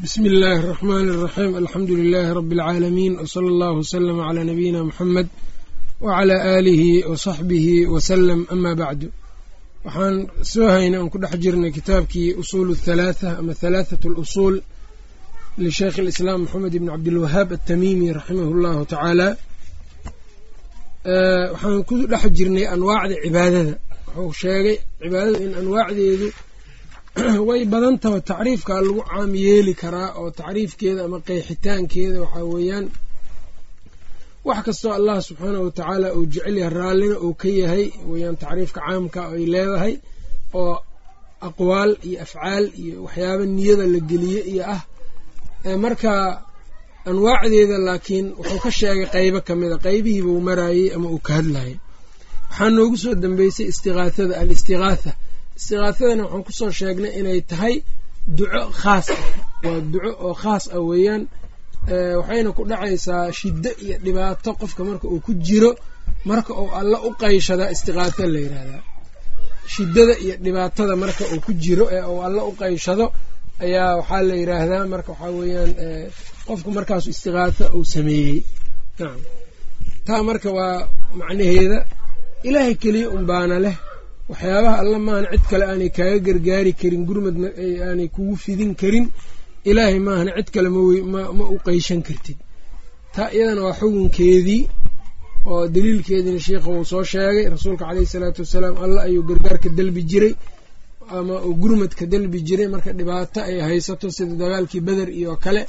bsmi illaahi الرaxmaan الraxiim alxamdu lilaahi rabi اlcaalamiin wsala allahu wslama calaa nabiyina muxamed wacalaa aalihi wasaxbihi wasalam ama bacdu waxaan soo haynay oon ku dhex jirnay kitaabkii usuul اthalaatha ama halaaثat اlusuul lisheikh اlislaam moxamed ibn cabdilwahaab atamimi raximah اllahu tacaala waxaan ku dhex jirnay anwaacda cibaadada wuxuu sheegay cibaadada in anwaacdeedu way badan taho tacriifkaa lagu caam yeeli karaa oo tacriifkeeda ama qeexitaankeeda waxaa weeyaan wax kastoo allah subxaanahu watacaala uu jecel yahay raallina uu ka yahay weyaan tacriifka caamka ay leedahay oo aqwaal iyo afcaal iyo waxyaaba niyada la geliye iyo ah. Marka anwaacdeeda laakiin wuxuu ka sheegay qeybo kamida qeybihiibuu maraayey ama uu ka hadlayay waxaa noogu soo dambeysay istiqaathada alistiqaatha istiqaathadana waxaan ku soo sheegnay inay tahay duco khaas ah. Waa duco oo khaas ah weeyaan waxayna ku dhacaysaa shiddo iyo dhibaato qofka marka uu ku jiro marka uu alla u qayshadaa istiqaatha la yidhaahdaa shiddada iyo dhibaatada marka uu ku jiro ee uu alla u qayshado ayaa waxaa la yidhaahdaa marka waxaa weeyaan qofku markaasu istiqaatha uu sameeyey. Taa marka waa macnaheeda ilaahay keliya unbaana leh waxyaabaha alla maahan cid kale aanay kaaga gargaari karin gurmadna aanay kugu fidin karin ilaahay maahana cid kale ma u qeyshan kartid. Taa iyadana waa xukunkeedii oo daliilkeediina sheikha uu soo sheegay rasuulka caleyhi salaatu wasalaam alla ayuu gargaarka dalbi jiray ama uu gurmadka dalbi jiray. Marka dhibaato ay haysato sida dagaalkii beder iyo kale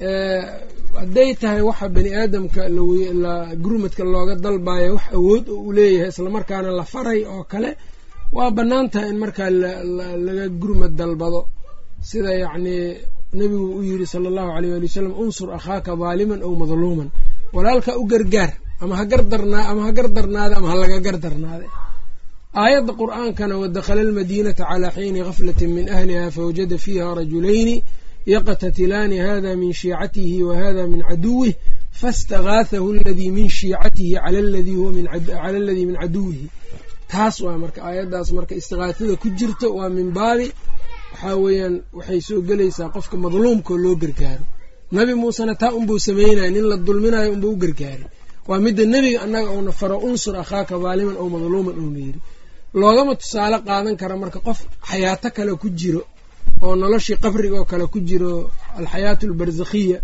hadday tahay waxa bani aadamka gurmadka looga dalbayo wax awood oo u leeyahay islamarkaana la faray oo kale waa bannaan tahay in markaa laga gurmad dalbado. Sida yacnii nebigu u yiri sala allahu aleyh waali wasalam unsur akhaaka daaliman aw madluuman. Walaalka u gargaar ama ha gardarnaa ama ha gardarnaada ama ha laga gardarnaade aayadda qur'aankana wadakhala almadiinata calaa xiini gaflatin min ahliha fawajada fiiha rajulayni yaqtatilaani hada min shiicatihi wa hada min caduwih faاstagaathahu aladii min shiicatihi cala aladii min caduwihi taas waa marka aayaddaas marka istiqaathada ku jirto waa min baabi waxaa weeyaan waxay soo gelaysaa qofka madluumkao loo gargaaro. Nabi muusena taa unbuu sameynaya nin la dulminayo unbuu u gargaaray waa midda nebiga annaga uuna faro unsur akhaaka daaliman ow madluuman uuna yiri loogama tusaale qaadan kara marka qof xayaato kale ku jiro oo noloshii qabriga oo kale ku jiro alxayaatu albarzakhiya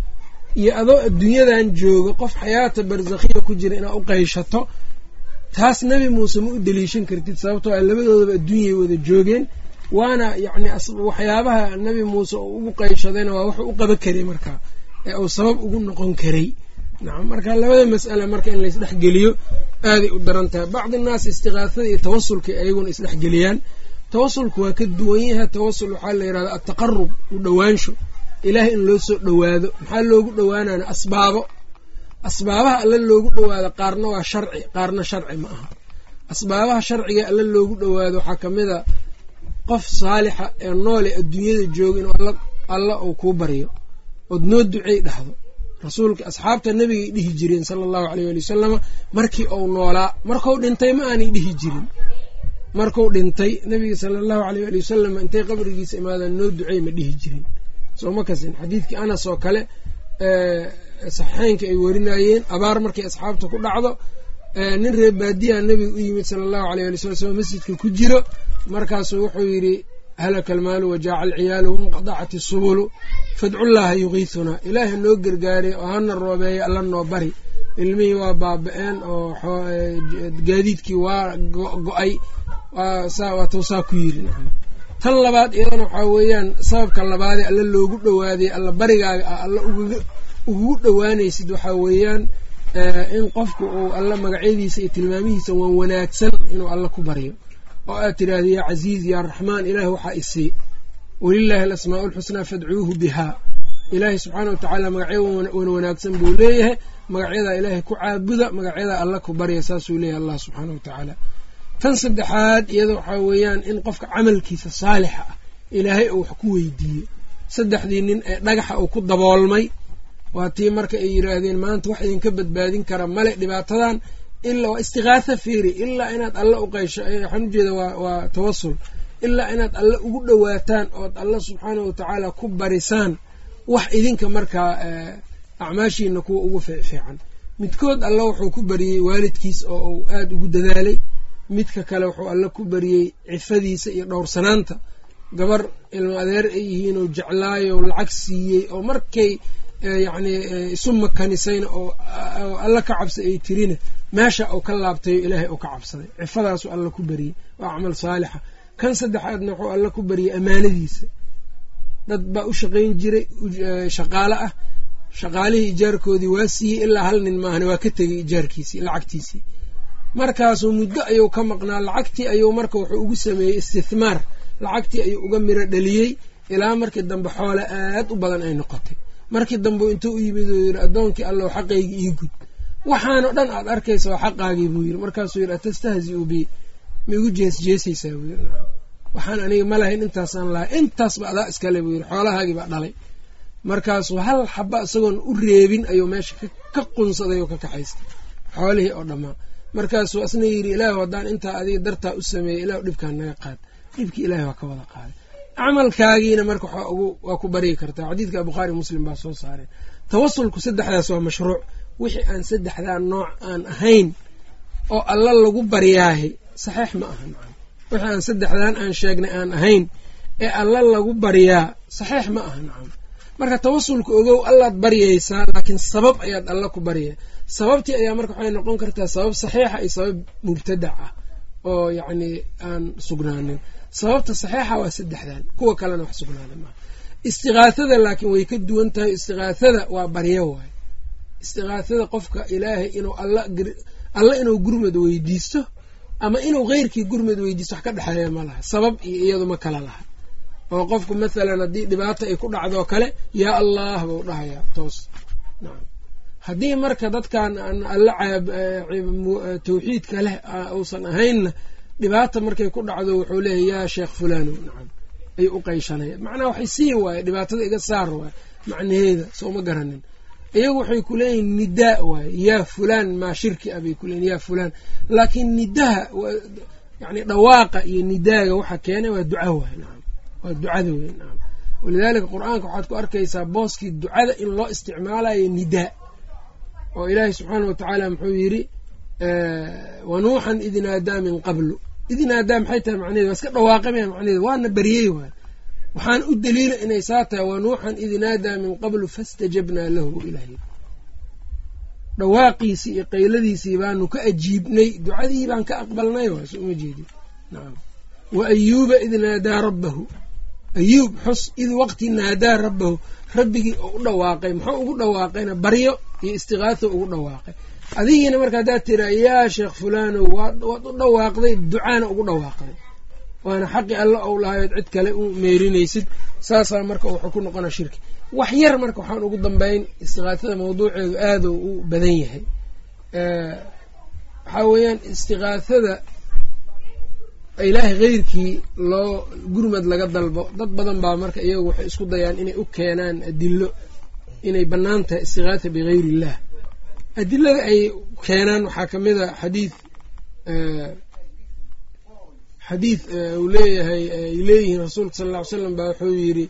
iyo adoo adduunyadan joogo qof xayaata barzakhiya ku jira inaad u qayshato taas nebi muuse ma u deliishan kartid sababtoo a labadoodaba adduunyay wada joogeen waana yacni waxyaabaha nebi muuse uu ugu qayshadayna waa wuxuu u qaban karay markaa ee uu sabab ugu noqon karay. Nacam marka labada mas'ale marka in laysdhexgeliyo aaday u daran tahay bacdi naas istiqaasada iyo tawasulka ayaguna isdhexgeliyaan tawasulku waa ka duwan yahay. Tawasul waxaa la yidhahda ataqarub u dhowaansho. Ilaahay in loo soo dhowaado. Maxaa loogu dhowaanana asbaabo. Asbaabaha alla loogu dhowaado qaarna waa sharci qaarna sharci ma aha. Asbaabaha sharciga alla loogu dhowaado waxaa ka mid a qof saalixa ee noole adduunyada jooga inuu alla uu kuu baryo ood noo ducey dhahdo. Rasuulka asxaabta nebigay dhihi jireen sala allahu aleyh ali wasalama markii uu noolaa markuu dhintay ma aanay dhihi jirin marku dhintay nebiga sala allahu aleyh ali wasalam intay qabrigiisa imaadaan noo ducey ma dhihi jirin. Soo ma kasin. Xadiidkii anas oo kale saxiixeynka ay warinayeen abaar markay asxaabta ku dhacdo nin reer baadiyaha nebiga u yimid sala allahu aleyh ali sala slam masjidka ku jiro. Markaasuu wuxuu yidhi halaka almaalu wajaaca alciyaalu wanqadacat isubulu fadcullaaha yugiisunaa ilaahay noo gargaaray oo hana roobeeya alla noo bari. Ilmihii waa baaba-een oo gaadiidkii waa go'ay waa tawsaa ku yiri tan labaad iyadana waxaa weeyaan sababka labaadee alla loogu dhowaaday alla barigaaga ah alla ugugu dhowaanaysid waxaa weeyaan in qofku uu alla magacyadiisa iyo tilmaamihiisa waan wanaagsan inuu alla ku baryo oo aad tidhaahdo yaa casiiz yaa raxmaan ilaah waxaa isii walilaahi alasmaau lxusnaa fadcuuhu bihaa. Ilaahay subxaana wa tacaala magacyo wan wanaagsan buu leeyahay magacyadaa ilaahay ku caabuda magacyadaa alla ku barya saasuu leeyahay allah subxaana wa tacaala tan saddexaad iyada waxaa weeyaan in qofka camalkiisa saalixa ah ilaahay uu wax ku weydiiyo saddexdii nin ee dhagaxa uu ku daboolmay waa tii marka ay yiraahdeen maanta wax idinka badbaadin kara male dhibaatadan ilaa waa istiqaatha fiiri ilaa inaad alla u qaysho waxaan ujeeda waa tawasul ilaa inaad alle ugu dhowaataan ood alle subxaanahu watacaala ku barisaan wax idinka markaa acmaashiina kuwa ugu fiican midkood alle wuxuu ku bariyey waalidkiis oo uu aada ugu dadaalay midka kale wuxuu alle ku bariyey cifadiisa iyo dhowrsanaanta. Gabar ilmo adeer ay yihiin oo jeclaayo lacag siiyey oo markay yacni isu makanisayna oo alla ka cabsa ay tirina. Meesha uu ka laabtayo ilaahay uu ka cabsaday. Cifadaasuu alla ku bariyey waa acmal saalixa. Kan saddexaadna wuxuu alla ku bariyey amaanadiisa. Dad baa u shaqayn jiray shaqaale ah. Shaqaalihii ijaarkoodii waa siiyey ilaa hal nin maahane waa ka tegey ijaarkiisii lacagtiisii markaasuu muddo ayuu ka maqnaa lacagtii ayuu marka wuxuu ugu sameeyey istithmaar. Lacagtii ayuu uga miro dhaliyey ilaa markii dambe xoole aad u badan ay noqotay. Markii dambe intuu u yimid uu yidhi addoonkii allow xaqaygii ii gud. Waxaanoo dhan aad arkaysa waa xaqaagii buu yidhi. Markaasuu yidhi atastahzi'u bi. Ma igu jeesjeesaysaa buu yidhi. Waxaan aniga ma lahayn intaasaan lahay. Intaasba adaa iskale buu yidhi. Xoolahaagii baa dhalay. Markaasuu hal xaba isagoon u reebin ayuu meesha ka qunsaday oo ka kaxaystay. Xoolihii oo dhammaa markaasuu asna yidhi ilaahu haddaan intaa adiga dartaa u sameeyey ilaahu dhibkaan naga qaad. Dhibkii ilahay waa ka wada qaaday camalkaagiina marka waa ku baryi kartaa. Xadiidka bukhaari muslim baa soo saareen tawasulku saddexdaas waa mashruuc. Wixii aan saddexdaa nooc aan ahayn oo alla lagu baryaahay saxiix ma aha nacam wixii aan saddexdan aan sheegnay aan ahayn ee alla lagu baryaa saxiix ma aha nacam marka tawasulka ogow allaad baryaysaa laakiin sabab ayaad alla ku barya sababtii ayaa marka waxay noqon kartaa sabab saxiixa iyo sabab mubtadac ah oo yacni aan sugnaanin. Sababta saxiixa waa saddexdan kuwa kalena wax sugnaada maaha istiqaathada laakiin way ka duwan tahay istiqaathada waa baryo waaye istiqaathada qofka ilaahay inuu alla inuu gurmad weydiisto ama inuu keyrkii gurmad weydiisto wax ka dhexeeya ma laha. Sabab iyo iyadu ma kala laha oo qofku mathalan haddii dhibaata ay ku dhacdoo kale yaa allah buu dhahayaa. Toos. Haddii marka dadkan alla tawxiidka leh uusan ahaynna dhibaata markay ku dhacdo wuxuu leeyahy yaa sheekh fulano nacam ay u qayshanaya macnaha waxay sii waaye dhibaatada iga saar waaye macnaheeda soo ma garanin. Iyagu waxay ku leeyihiin nidaa waaye yaa fulaan maa shirki ah bay kuleeyihin yaa fulaan. Laakiin nidaha yani dhawaaqa iyo nidaaga waxa keenay waa duca waay nacam waa ducada wey nacam walidaalika qur'aanka waxaad ku arkaysaa booskii ducada in loo isticmaalayo nidaa. Oo ilaahay subxaana wa tacaala muxuu yidhi wa nuuxan id naadaa min qablu. Id naadaa maxay tahay macnaheed waa iska dhawaaqamaya macnaheed waana baryey waay. Waxaan u daliila inay saa tahay wa nuuxan id naadaa min qablu fastajabnaa lahu ilahy dhawaaqiisii iyo qayladiisii baanu ka ajiibnay. Ducadii baan ka aqbalnay waay so uma jeedi nacam wa ayuuba id naadaa rabbahu ayuub xus id waqti naadaa rabbahu rabbigii u dhawaaqay muxuu ugu dhawaaqayna baryo iyo istiqaaho ugu dhawaaqay. Adigiina marka haddaad tiraa yaa sheekh fulanow waad u dhawaaqday ducaana ugu dhawaaqday. Waana xaqi alla ou lahayood cid kale u meerinaysid saasaa marka wuxuu ku noqona shirki. Wax yar marka waxaan ugu dambeyn istiqaatada mawduuceedu aada u badan yahay. Waxaa weeyaan istiqaathada ilaahay keyrkii loo gurmad laga dalbo dad badan baa marka iyagu waxay isku dayaan inay u keenaan adilo inay bannaan tahay istiqaatha bigayri illah adilada ay keenaan waxaa ka mid a xadiid xadiid uu leeyahay ay leeyihiin rasuulka sala alla ly slam baa wuxuu yidhi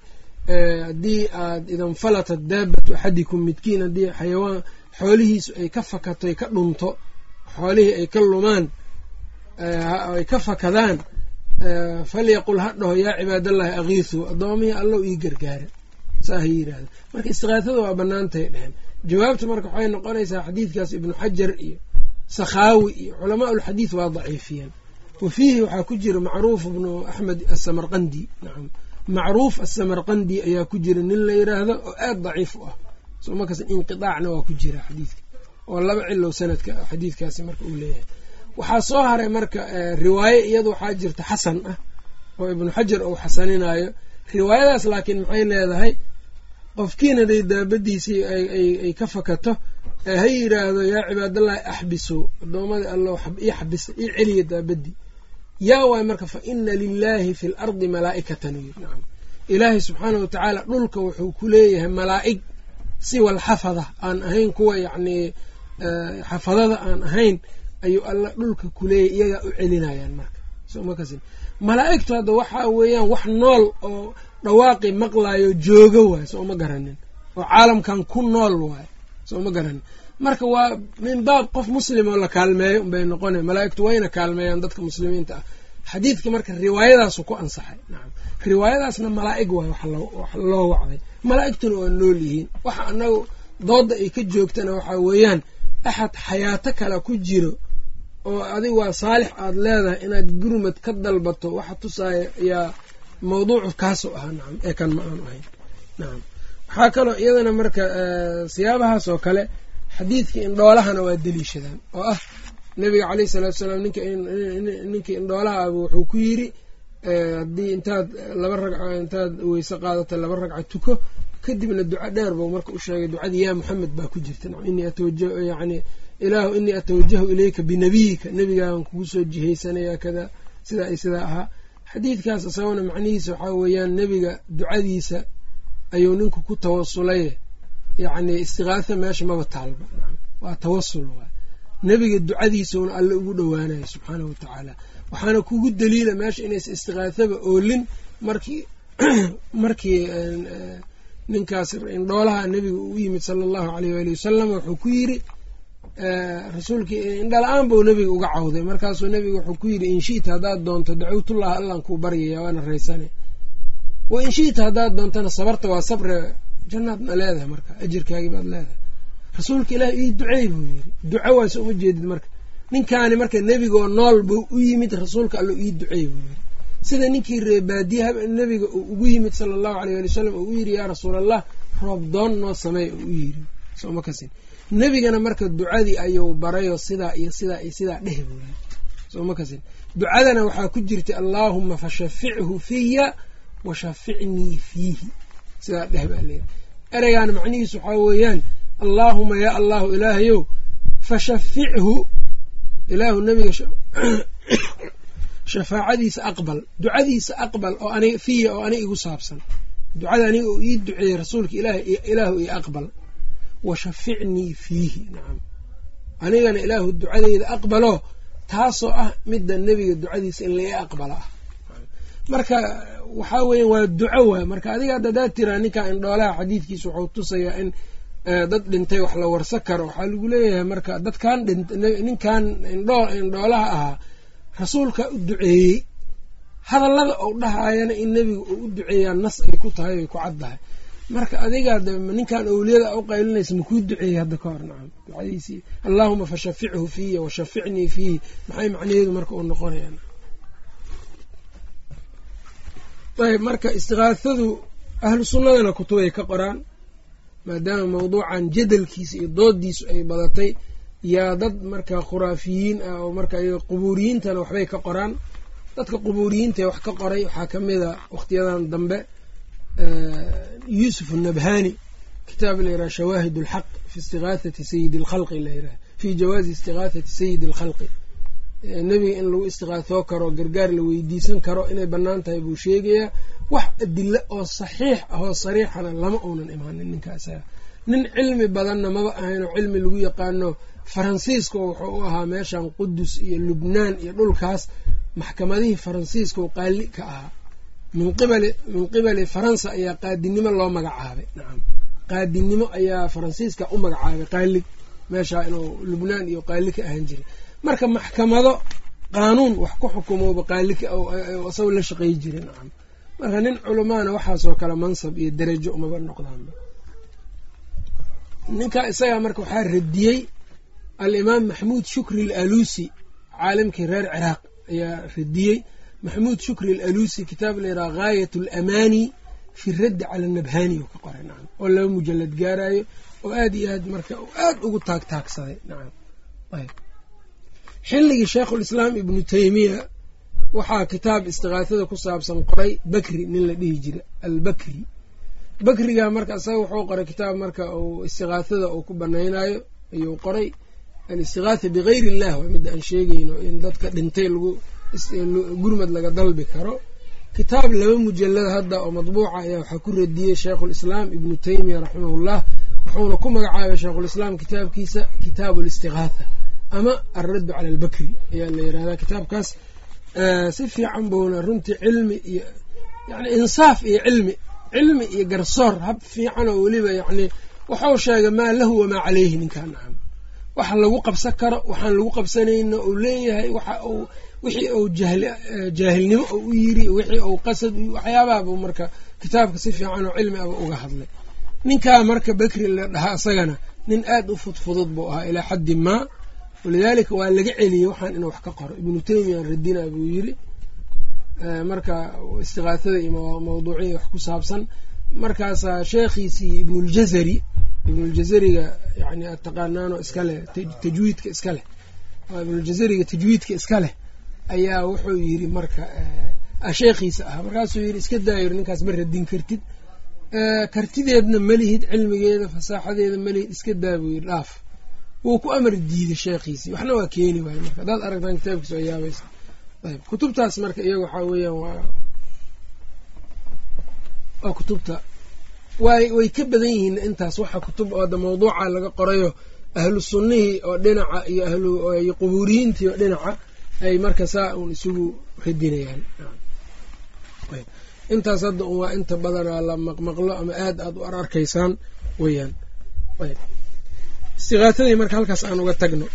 haddii aad idanfalatat daabatu axadikum midkiin haddii xayawaan xoolihiisu ay ka fakato ay ka dhunto xoolihii ay ka lumaan ay ka fakadaan falyaqul ha dhaho yaa cibaadallahi akiisuu addoomihii allow ii gargaara saa ha marka istiqaathada waa bannaantay dheheen jawaabta marka waxay noqonaysaa xadiidkaas ibnu xajar iyo sakhaawi iyo culamaa ulxadiid waa daciifiyeen. Wa fiihi waxaa ku jira macruuf ibnu axmed asamarqandi nacam macruuf asamarqandi ayaa ku jira nin la yiraahdo oo aad daciif u ah. Soo markaas inqidaacna waa ku jira xadiidka. Oo laba cilow sanadka xadiidkaasi marka uu leeyahay waxaa soo haray marka riwaaye iyadu waxaa jirta xasan ah oo ibnu xajar uu xasaninayo. Riwaayadaas laakiin maxay leedahay? Qofkiina day daabadiisii ay ka fakato ha yiraahdo yaa cibaadallahi axbisu addoommada allo ii xabisa ii celiya daabadii yaa waay marka fa ina lilaahi fi l ardi malaa'ikatan. Ilaahay subxaana wa tacaala dhulka wuxuu ku leeyahay malaa'ig siwa alxafada aan ahayn kuwa yacnii xafadada aan ahayn ayuu alla dhulka kuleeyahy iyagaa u celinayaan marka. Malaa'igtu hadda waxaa weeyaan wax nool oo dhawaaqi maqlaayo jooga waayo soo ma garanin. Oo caalamkan ku nool waayo soo ma garanin. Marka waa min baab qof muslim oo la kaalmeeyo unbay noqona malaa'igtu wayna kaalmeeyaan dadka muslimiinta ah. Xadiidka marka riwaayadaasu ku ansaxay nacam riwaayadaasna malaa'ig waayo wax loo wacday. Malaa'igtuna waa nool yihiin. Waxa anagu dooda ay ka joogtana waxaa weeyaan axad xayaato kale ku jiro oo adig waa saalix aada leedahay inaad gurmad ka dalbato waxa tusaaya ayaa mawduucu kaasoo ahaa nacam ee kan ma aanu ahayn. Nacam waxaa kaloo iyadana marka siyaabahaas oo kale xadiidkii indhoolahana waa deliishadaan oo ah nabiga caleyhi salaatu salaam ninkii indhoolaha wuxuu ku yiri haddii intaad laba ragco intaad weyse qaadato laba ragca tuko kadibna duco dheer buu marka u sheegay ducadii yaa maxamed baa ku jirta. Inii atawajah yani ilaahu inii atawajahu ilayka binabiyika. Nebigaagan kugu soo jihaysanaya kada sidaa iyo sidaa ahaa. Xadiidkaas isagona macnihiisa waxaa weeyaan nebiga ducadiisa ayuu ninku ku tawasulay yacni istiqaatha meesha maba taalba. Waa tawasul waay nebiga ducadiisauna alle ugu dhowaanayo subxaanahu wa tacaala. Waxaana kugu daliila meesha inaysa istiqaathaba oolin. Markii markii ninkaas indhoolaha nebiga u yimid sala allahu aleyh waali wasalam wuxuu ku yiri rasuulkii indhala-aan buu nebiga uga cawday. Markaasuu nebiga wuxuu ku yidhi inshita haddaad doonto dacwtullaha allaan kuu baryaya waana raysane. Wa inshita haddaad doontana sabarta waa sabre jannaad ma leedahay marka ajirkaagii baad leedahay. Rasuulka ilaah ii duceey buu yiri duco waase uma jeedid marka. Ninkaani marka nebigoo nool buu u yimid rasuulka allo ii duceey buu yiri sida ninkii reebaadiye nebiga uu ugu yimid sala allahu aleyh ali wasalam uu u yiri yaa rasuul allah roob doon noo sameey uu u yiri sooma kasin nebigana marka ducadii ayuu barayo sidaa iyo sidaa iyo sidaa dheh buu yiri sooma kasin. Ducadana waxaa ku jirta allaahuma fashafichu fiya wa shaficnii fiihi. Sidaa dheh baa leeyahy ereygaana macnihiisu waxaa weeyaan allaahuma yaa allahu ilaahayow fashafichu. Ilaahu nebiga shafaacadiisa aqbal ducadiisa aqbal oo aniga fiya oo aniga igu saabsan. Ducada aniga uu ii duceeyey rasuulka ilaahu io aqbal wa shaficnii fiihi nacam anigana ilaahu ducadeyda aqbaloo taasoo ah midda nebiga ducadiisa in lai aqbala ah marka waxaa weya waa duco waay marka adiga hadda hadaad tiraa ninkan indhoolaha xadiidkiisa wuxuu tusayaa in dad dhintay wax la warsa karo waxaa lagu leeyahay marka dadkan ninkan indhoolaha ahaa rasuulka u duceeyey hadallada ou dhahaayana in nebiga uu u duceeyaa nas ay ku tahay ay ku caddahay marka adiga ninkan owliyada u qaylinaysa makuu duceeyey hadda ka hor nacam. Ducadiisii allaahuma fashafichu fiiya wa shaficnii fiihi maxay macnaheedu marka uu noqonayaan? Ayb marka istiqaahadu ahlu sunnadana kutubay ka qoraan maadaama mawduucan jadalkiisa iyo doodiisu ay badatay yaa dad marka khuraafiyiin ah oo marka qubuuriyiintana waxbay ka qoraan. Dadka qubuuriyiintae wax ka qoray waxaa ka mid a wakhtiyadan dambe yuusuf annabhani kitaab la yiraha shawaahid alxaq fi istiqaathati sayidi alkhalqi la yiraha fii jawaazi istiqaathati sayidi alkhalqi. Nebiga in lagu istiqaathoo karo gargaar la weydiisan karo inay bannaan tahay buu sheegayaa wax adilo oo saxiix ah oo sariixana lama uunan imaanin ninkaasa nin cilmi badanna maba ahayn oo cilmi lagu yaqaano faransiiska wuxuu u ahaa meeshan qudus iyo lubnaan iyo dhulkaas maxkamadihii faransiiska oo qaali ka ahaa min qibali faransa ayaa qaadinimo loo magacaabay. Nacam qaadinimo ayaa faransiiska u magacaabay qaalig meeshaa inuu lubnaan iyo qaali ka ahaan jiray. Marka maxkamado qaanuun wax ku xukumooba qaali isago la shaqey jiray. Nacam marka nin culamaana waxaasoo kale mansab iyo darajo umaba noqdaanba ninkaa isagaa marka waxaa radiyey alimaam maxmuud shukri alaluusi caalimkii reer ciraaq ayaa radiyey maxmuud shukri alaluusi kitaab layidhaha gaayat alamani fi raddi cala nabhani u ka qoray nacam oo laba mujalad gaarayo oo aad iyo aad marka aad ugu taagtaagsaday nacam ayb. Xilligii sheikhulislaam ibnu teymiya waxaa kitaab istiqaathada ku saabsan qoray bakri nin la dhihi jira albakri. Bakriga marka isaga wuxuu qoray kitaab marka uu istiqaathada uu ku banaynayo ayuu qoray. Alistiqaatha bigayr illah waa midda aan sheegayno in dadka dhintay lagu gurmad laga dalbi karo. Kitaab laba mujalad hadda oo madbuuca ayaa waxaa ku radiyey sheikhulislaam ibnu teymiya raximahullah wuxuuna ku magacaabay sheikhulislaam kitaabkiisa kitaabu listiqaatha ama alraddu cala albakri ayaa la yirahdaa kitaabkaas. Si fiican buuna runtii cilmi iyo yani insaaf iyo cilmi cilmi iyo garsoor hab fiican oo weliba yacni waxau sheegay maa lahu wamaa caleyhi ninkaan waxa lagu qabsan karo waxaan lagu qabsanayna uu leeyahay waxa uu wixii uu jaahilnimo u yiri wixii uu qasad waxyaabahabu marka kitaabka si fiican cilmi aba uga hadlay. Ninkaa marka bekri la dhahaa isagana nin aad u fudfudud buu ahaa ilaa xaddi maa walidaalika waa laga celiyey waxaan inuu wax ka qoro. Ibnu teymiya radina buu yiri marka istiqaasada iyo mawduuciya wax ku saabsan. Markaasaa sheekhiisii ibnuljazari ibnuljazariga yani aad taqaanaanoo iska leh tajwiidka iska leh. Ibnuljazariga tajwiidka iska leh ayaa wuxuu yiri marka sheekhiisa ah. Markaasuu yiri iska daayir ninkaas ma radin kartid. Kartideedna malihid cilmigeeda fasaaxadeeda malihid iska daa buu yiri dhaaf. Wuu ku amar diiday sheekhiisii waxna waa keeni waay marka haddaad aragtaan kitaabkiisa oo yaabaysa ayb kutubtaas marka iyaga waxaa weeyaan waa waa kutubta. Way way ka badan yihiin intaas. Waxa kutub ooda mawduuca laga qorayo ahlu sunnihii oo dhinaca iyo ahlu qubuuriyiintii oo dhinaca ay marka saa uun isugu radinayaan intaas hadda un waa inta badanaa la maqmaqlo ama aad aad u ar arkaysaan weyaan istiqaatadii marka halkaas aan uga tagno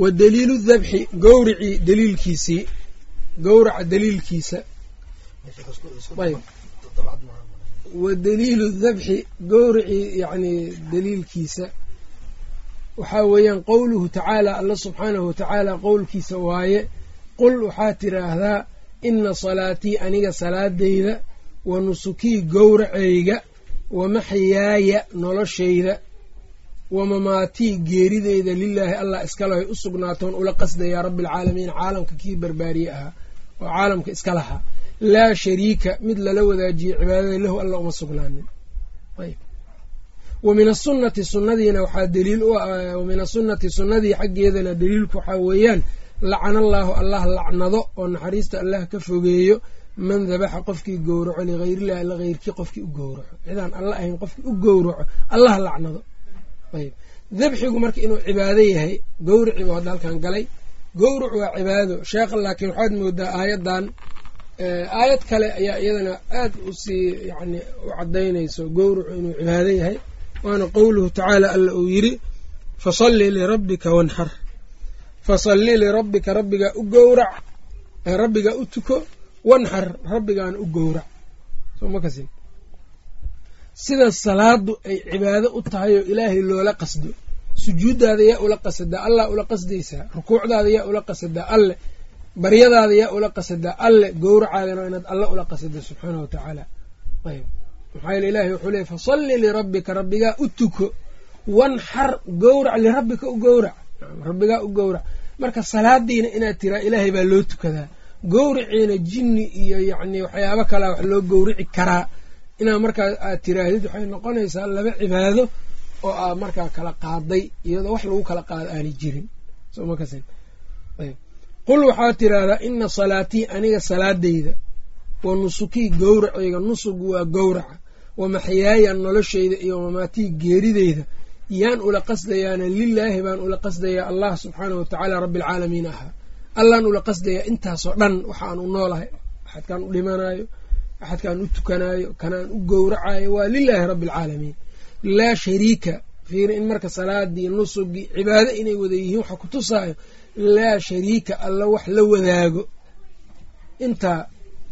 wa daliilu dabxi gowricii daliilkiisii gowraca daliilkiisa. Wa daliilu dabxi gowricii yacni daliilkiisa waxaa weeyaan qowluhu tacaala alla subxaanahu watacaala qowlkiisa waaye qul waxaa tiraahdaa ina salaatii aniga salaadayda wa nusukii gowracayga wa maxyaaya noloshayda wa mamaatii geerideyda lilaahi allah iskalahay u sugnaatoon ula qasdayaa rabbialcaalamiin caalamka kii barbaariye ahaa oo caalamka iska lahaa. Laa shariika mid lala wadaajiye cibaadada lahu alla uma sugnaanin wa min asunati sunadiina waxaa daliil u wa min asunati sunnadii xaggeedana daliilku waxaa weeyaan lacana allaahu allah lacnado oo naxariista allah ka fogeeyo man dabaxa qofkii gowraco ligayrillahi alla heyrkii qofkii u gowraco. Cidaan alla ahayn qofkii u gowraco allah lacnado. Ayb dabxigu marka inuu cibaado yahay gowrici buu hadda halkan galay. Gowrac waa cibaado. Sheekha laakiin waxaad moodaa aayaddan aayad kale ayaa iyadana aad u sii yani u cadaynayso gowracu inuu cibaado yahay waana qowluhu tacaala alla uu yiri fasalli lirabbika wanxar fasalli lirabbika rabbigaa u gowrac rabbigaa u tuko wanxar rabbigaana u gowrac. Sida salaadu ay cibaado u tahay oo ilaahay loola qasdo sujuuddaada yaa ula qasadaa allah ula qasdaysaa rukuucdaada yaa ula qasadaa alle baryadaada yaa ula qasadaa alle gowracaadana inaad alle ula qasada subxaana wa tacaala maxaa yeele ilahay wuxuu leeyay fasalli lirabbika rabbigaa u tuko wanxar gowrac lirabbika u gowrac rabbigaa u gowrac. Marka salaadiina inaad tiraa ilaahay baa loo tukadaa. Gowriciina jinni iyo yacni waxyaabo kalea wax loo gowrici karaa. Inaa markaa aad tiraahdid waxay noqonaysaa laba cibaado oo aa markaa kala qaaday iyadoo wax lagu kala qaado aanay jirin. Qul waxaad tiraahdaa ina salaatii aniga salaadayda wa nusukii gowracayga nusugu waa gowraca wa maxyaaya noloshayda iyo mamaatii geerideyda yaan ula qasdayaana lilaahi baan ula qasdayaa allah subxaana wa tacaala rabbialcaalamiin ahaa allaan ula qasdayaa intaasoo dhan waxaan u noolahay. Axadkaan u dhimanayo axadkaan u tukanaayo kanaan u gowracayo waa lilaahi rabbi alcaalamiin laa shariika fiiri in marka salaadii nusugii cibaado inay wada yihiin waxa ku tusaayo laa shariika alla wax la wadaago. Intaa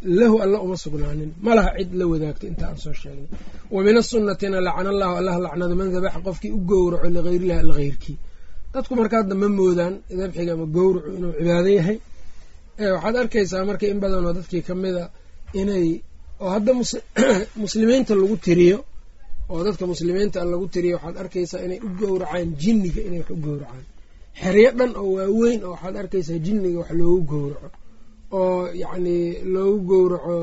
lahu alla uma sugnaanin. Malaha cid la wadaagto intaa aan soo sheegnay wa min asunnatina lacana allahu allah lacnado man dabaxa qofkii u gowraco ligayrillahi alla heyrkii dadku markaa hadda ma moodaan dabxiga ama gowracu inuu cibaado yahay. Waxaad arkaysaa marka in badanoo dadkii kamida inay oo hadda muslimiinta lagu tiriyo oo dadka muslimiinta lagu tiriyo waxaad arkaysaa inay u gowracaan jinniga inay wax u gowracaan. Xeryo dhan oo waaweyn oo waxaad arkaysaa jinniga wax loogu gowraco oo yacni loogu gowraco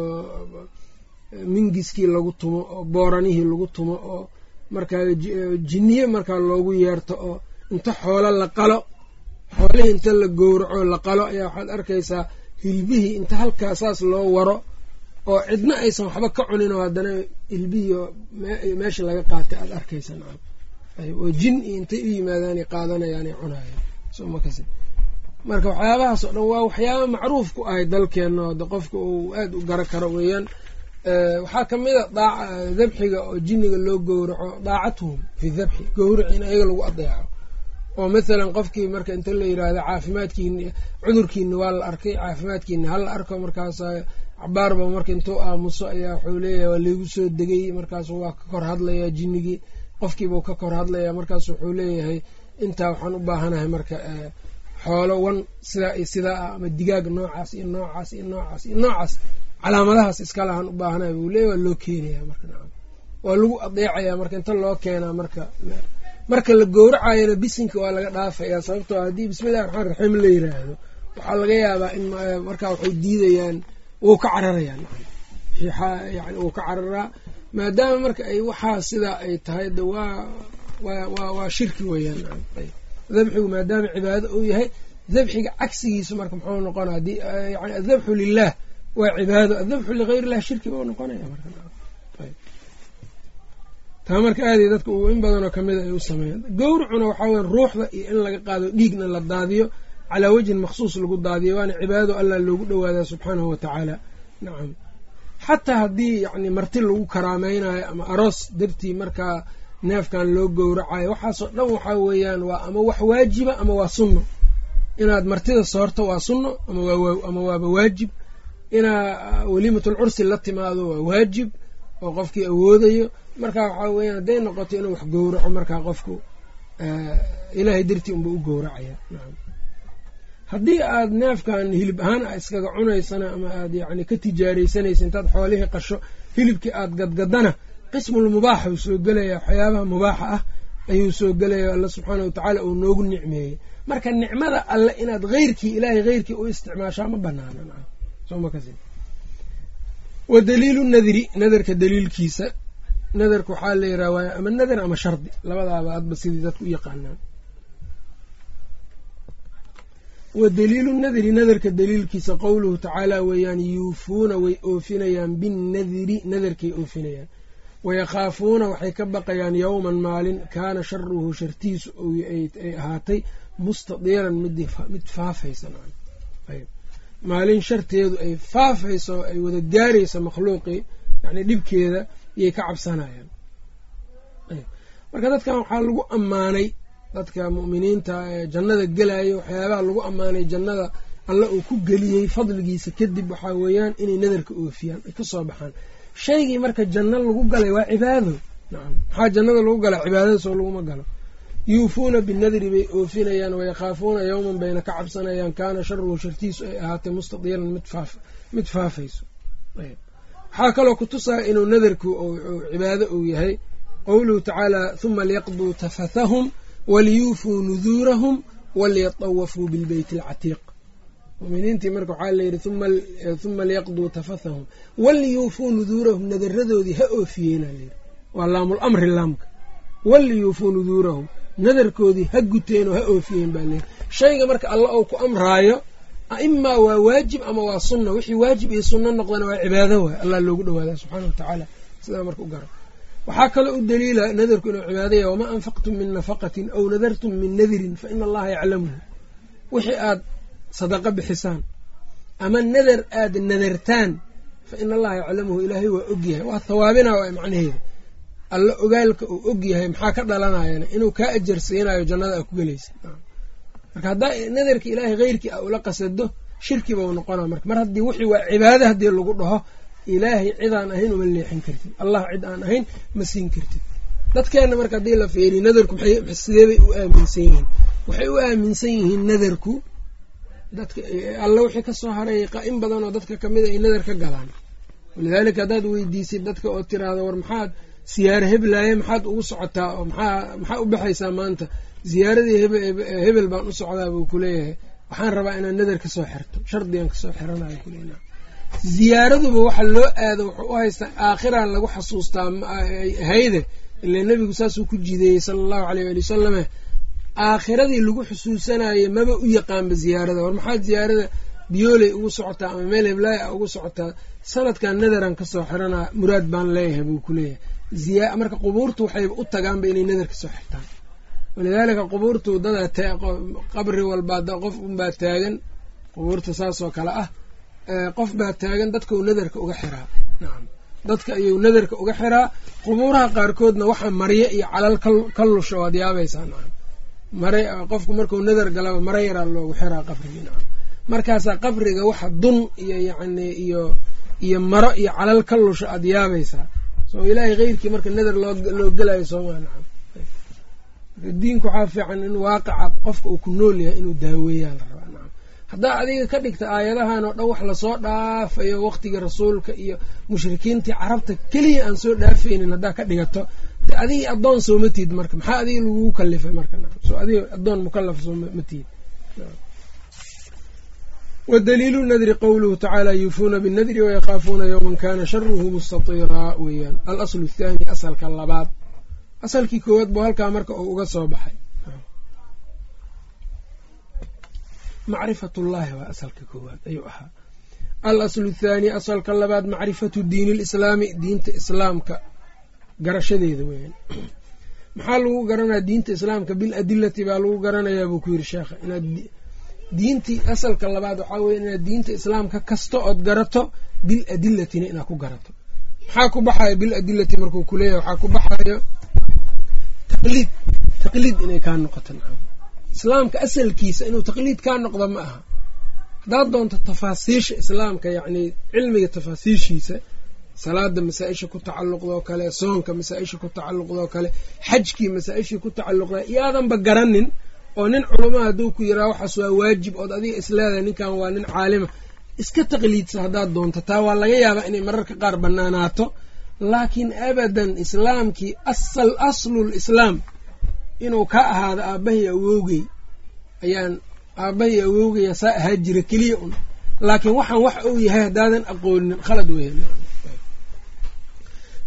mingiskii lagu tumo oo booranihii lagu tumo oo markaa jinniye markaa loogu yeerto oo inta xoolo la qalo xoolihii inta la gowraco la qalo ayaa waxaad arkaysaa hilbihii inta halkaa saas loo waro oo cidna aysan waxba ka cunin oo haddana hilbihii meesha laga qaatay aada arkaysa nacam. Oo jin iyo intay u yimaadaanay qaadanayaan ay cunaayaan somakas marka waxyaabahaas oo dhan waa waxyaaba macruuf ku ahay dalkeenna oo de qofka uu aada u gara karo weeyaan. Waxaa ka mid a dabxiga oo jinniga loo gowraco daacatuhum fi dabxi gowraci in ayaga lagu adeeco. Oo mathalan qofkii marka inta la yiraahdo caafimaadkiini cudurkiini waa la arkay caafimaadkiini hala arko markaas cabaarba marka intuu aamuso ayaa wuxuu leeyahay waa laygu soo degay markaasu waa ka kor hadlayaa jinnigii qofkiibuu ka kor hadlayaa markaas wuxuu leeyahay intaa waxaan u baahanahay marka xoolo wan sidaa iyo sidaa ah ama digaag noocaas iyo noocaas iyo noocaas iyo noocaas calaamadahaas iskalahaan u baahanahay buu leeyahy waa loo keenaya marka nacam waa lagu adeecayaa marka inta loo keenaa marka marka la gowracayana bisinka waa laga dhaafayaa sababtoo haddii bismillahi raxmaan raxiim la yiraahdo waxaa laga yaabaa in markaa waxay diidayaan wuu ka cararayaa yani wuu ka cararaa maadaama marka ay waxaa sidaa ay tahay de waa wa waa shirki weeyaan dabxigu maadaama cibaado uu yahay dabxiga cagsigiisu marka muxuu noqona haddii yani adabxu lilah waa cibaado adabxu ligayr illah shirki bau noqonaya marka taa marka aaday dadka uu in badanoo kamida ay u sameeyaan gowracuna waxaa weya ruuxda iyo in laga qaado dhiigna la daadiyo calaa wajhin maksuus lagu daadiyo waana cibaadado allah loogu dhowaadaa subxaanahu wa tacaala nacam xataa haddii yacni marti lagu karaameynayo ama aroos dartii markaa neefkan loo gowracayo waxaasoo dhan waxaa weeyaan waa ama wax waajiba ama waa sunno. Inaad martida soorto waa sunno ama waaba waajib. Inaa weliimatul cursi la timaado waa waajib oo qofkii awoodayo. Marka waxaa weeyaan hadday noqoto inuu wax gowraco markaa qofku ilaahay dartii unba u gowracaya. Haddii aad neefkan hilib ahaan iskaga cunaysana ama aad yacni ka tijaaraysanaysa intaad xoolihii qasho hilibkii aad gadgadana qismul mubaaxa uu soo gelaya waxyaabaha mubaaxa ah ayuu soo gelaya alla subxaana watacaala uu noogu nicmeeyey. Marka nicmada alle inaad heyrkii ilaahay heyrkii u isticmaashaa ma banaana wa daliilu nadri nadarka daliilkiisa. Nadarka waxaa la yiraha waay ama nadar ama shardi. Labadaaba adba sidii dadku u yaqaanaan. Wa daliilu nadri nadarka daliilkiisa qowluhu tacaala weeyaan yuufuuna way oofinayaan binnadri nadarkay oofinayaan wayakhaafuuna waxay ka baqayaan yowman maalin kaana sharuhu shartiisu ay ahaatay mustadiiran mid faafaysa maalin sharteedu ay faafayso ay wada gaarayso makhluuqii yani dhibkeeda yay ka cabsanayaan marka dadkan waxaa lagu ammaanay dadka mu'miniinta jannada gelaya waxyaabaha lagu ammaanay jannada alle uu ku geliyey fadligiisa kadib waxaa weeyaan inay nadarka oofiyaan ay ka soo baxaan shaygii marka janno lagu galay waa cibaado maxaa jannada lagu galaa cibaadada soo laguma galo. Yuufuuna binadri bay oofinayaan wayakhaafuuna yowman bayna ka cabsanayaan. Kaana sharuhu shartiisu ay ahaatay mustadiiran mid faafayso. Waxaa kaloo kutusaa inuu nadarku cibaado uu yahay. Qowluhu tacaala huma liyaqduu tafathahum waliyuufuu nuduurahum waliyatawafuu bilbeyti alcatiiq muminiintii marka waxaa layidhi huma liyaqduu tafathahum waliyuufuu nuduurahum nadaradoodii ha oofiyeenaa layidhi waa laamul amri laamka. Waliyuufuu nuduurahum nadarkoodii ha guteen oo ha oofiyeen baa layidhi shayga marka alla ou ku amraayo imaa waa waajib ama waa sunna? Wixii waajib iyo sunno noqdana waa cibaado waay. Allah loogu dhawaada subxaana watacaala sidaa marka u gara waxaa kaloo u daliila nadarku inuu cibaadaya wamaa anfaqtum min nafaqatin aw nadartum min nadirin fa ina allaha yaclamuhu wixii aad sadaqo bixisaan ama nadar aad nadartaan fa ina allaha yaclamuhu ilaahay waa ogyahay waa hawaabina waa macnaheeda alla ogaalka uu ogyahay maxaa ka dhalanayana inuu kaa ajarsiinayo jannada aa ku gelaysa marka haddaa nadarka ilaahay heyrkii a ula qasado shirki bau noqona marka mar haddii wixii waa cibaado haddii lagu dhaho ilaahay cidaan ahayn uma leexin kartid allah cid aan ahayn ma siin kartid dadkeenna marka haddii la feeriy nadarku sideebay u aaminsan yihiin waxay u aaminsan yihiin nadarku dadka alla wixii ka soo haray in badan oo dadka kamida ay nadar ka galaan. Walidaalika haddaad weydiisid dadka oo tiraahdo war maxaad siyaare heblaaye maxaad ugu socotaa oo maxaa maxaa u baxaysaa maanta? Ziyaaradii hebel baan u socdaa buu kuleeyahay waxaan rabaa inaad nadar ka soo xirto. Shardigan ka soo xiranayo kuleena ziyaaraduba waxa loo aado wuxuu u haystaa aakhiraan lagu xasuustaa hayde ile nebigu saasuu ku jideeyey sala allahu aleyh ali wasalame aakhiradii lagu xusuusanayay maba u yaqaanba ziyaarada war maxaad ziyaarada biyooley ugu socotaa ama meel heblaaya a ugu socotaa sanadkan nadaran ka soo xiranaa muraad baan leeyahay buu kuleeyahay marka qubuurtu waxayba u tagaanba inay nadar ka soo xirtaan. Walidaalika qubuurtu dadaa qabri walbaa qof unbaa taagan qubuurta saasoo kale ah qof baa taagan dadka uu nadarka uga xiraa. Nacam dadka ayuu nadarka uga xiraa. Qubuuraha qaarkoodna waxa maryo iyo calal ka lusho waad yaabaysaa. Nacam qofku markuu nadar galaba mara yaraa loogu xiraa qabrigii markaasaa qabriga waxa dun iyo yacni iyo iyo maro iyo calal ka lusho aada yaabaysaa soo ilaahay keyrkii marka nadar loo gelayo soomaa nacam. Diinku waxaa fiican in waaqaca qofka uu ku nool yahay inuu daaweeyaan la rabaa nacam. Haddaa adiga ka dhigta aayadahan oo dhan wax la soo dhaafayo waqtigii rasuulka iyo mushrikiintii carabta keliya aan soo dhaafaynin haddaa ka dhigato adigii addoon sooma tiid marka maxaa adiga lagugu kalifay marka? Adiga addoon mukalaf sooma tiid. Wadaliilu nadri qowluhu tacaala yuufuuna binnadri wayakaafuuna yowman kana sharuhu mustatiiraa weeyaan. Alaslu athaani asalka labaad. Asalkii koowaad buu halkaa marka uu uga soo baxay. Macrifatullaahi waa asalka koowaad ayuu ahaa. Al aslu athaani asalka labaad macrifatu diini lislaami diinta islaamka garashadeeda weeyaan. Maxaa lagu garanaya diinta islaamka? Bil adilati baa lagu garanayaa buu ku yiri sheekha inaad diintii asalka labaad waxaa weye inaad diinta islaamka kasta ood garato bil adilatina inaad ku garato. Maxaa ku baxayo bil adilati markuu kuleeyahay waxaa ku baxayo taqliid taqliid inay kaa noqoto islaamka asalkiisa inuu taqliid kaa noqdo ma aha. Haddaad doonto tafaasiisha islaamka yacni cilmiga tafaasiishiisa salaada masaa-isha ku tacalluqdoo kale soonka masaa-isha ku tacalluqdoo kale xajkii masaa-ishii ku tacalluqda iyaadanba garanin oo nin culama hadduu ku yiraa waxaas waa waajib ood adiga isleedahay ninkan waa nin caalima. Iska taqliidsa haddaad doonto taa waa laga yaabaa inay mararka qaar banaanaato laakiin abadan islaamkii asal aslul islaam inuu ka ahaado aabbahay awowgey ayaan aabbahay awowgaya saa ahaa jira keliya un. Laakiin waxaan wax uu yahay haddaadan aqoonin khalad weya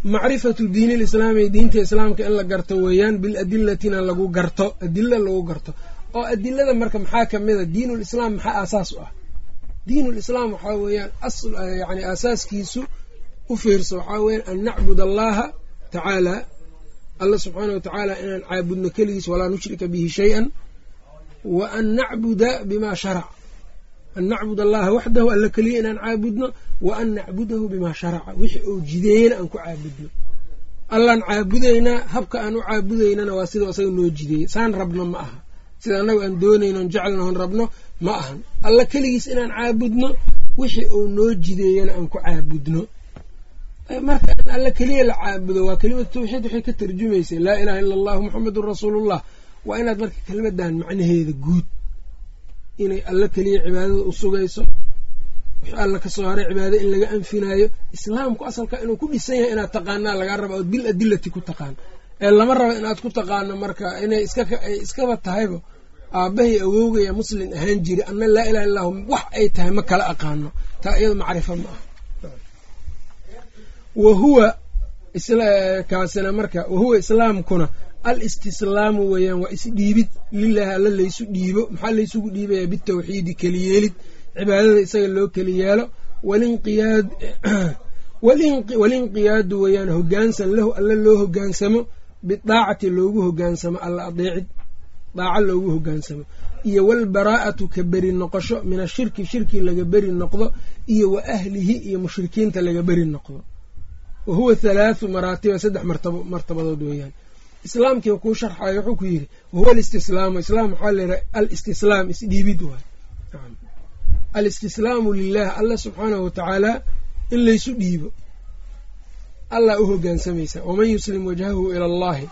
macrifatu diini lislaami diinta islaamka in la garto weeyaan biladilatina lagu garto adila lagu garto. Oo adilada marka maxaa ka mid a diinulislaam maxaa aasaas u ah? Diinulislaam waxaa weeyaan yani aasaaskiisu u fiirso waxaa weeyaan an nacbud allaha tacaala allah subxaana wa tacaala inaan caabudno keligiis walaa nushrika bihi shay-an wa an nacbuda bima sharac an nacbud allaha waxdahu alla keliya inaan caabudno wa an nacbudahu bimaa sharaca wixii uu jideeyena aan ku caabudno allaan caabudaynaa habka aan u caabudaynana waa sidau asaga noo jideeyey saan rabno ma aha sida annagu aan doonaynon jeclnahon rabno ma ahan alla keligiis inaan caabudno wixii uu noo jideeyana aan ku caabudno marka in alla keliya la caabudo waa kelimatu tawxiid waxay ka tarjumaysay laa ilaha illa allahu muxamedun rasuulullah waa inaad marka kelimadan macnaheeda guud inay alla keliya cibaadada u sugayso wix alla ka soo haray cibaado in laga anfinaayo islaamku asalka inuu ku dhisan yahay inaad taqaanaa lagaa raba ood bil adilati ku taqaan. Ee lama rabo inaad ku taqaano marka inay ay iskaba tahayba aabbahay awowgaya muslim ahaan jiri anna laa ilaha illahu wax ay tahay ma kala aqaano. Taa iyado macrifo ma ah wa huwa kaasina marka wahuwa islaamkuna al istislaamu weeyaan waa isdhiibid. Lilaahi alla laysu dhiibo maxaa laysugu dhiibaya bitawxiidi keliyeelid. Cibaadada isaga loo keli yeelo. Walinqiyaadu weeyaan hogaansan lahu alla loo hogaansamo. Bidaacati loogu hogaansamo alla adeecid. Daaco loogu hogaansamo. Iyo walbaraa'atu ka beri noqosho. Min ashirki shirki laga beri noqdo. Iyo wa ahlihi iyo mushrikiinta laga beri noqdo. Wa huwa halaathu maraatiba saddex martabadood weeyaan islaamkii kuu sharxayo wuxuu ku yidhi wahuwa alistislaamu. Islaam waxaa layihaha alistislaam isdhiibid waay alistislaamu lilah allah subxaanahu watacaala in laysu dhiibo. Allah u hogaansamaysa. Waman yuslim wajhahu ila allahi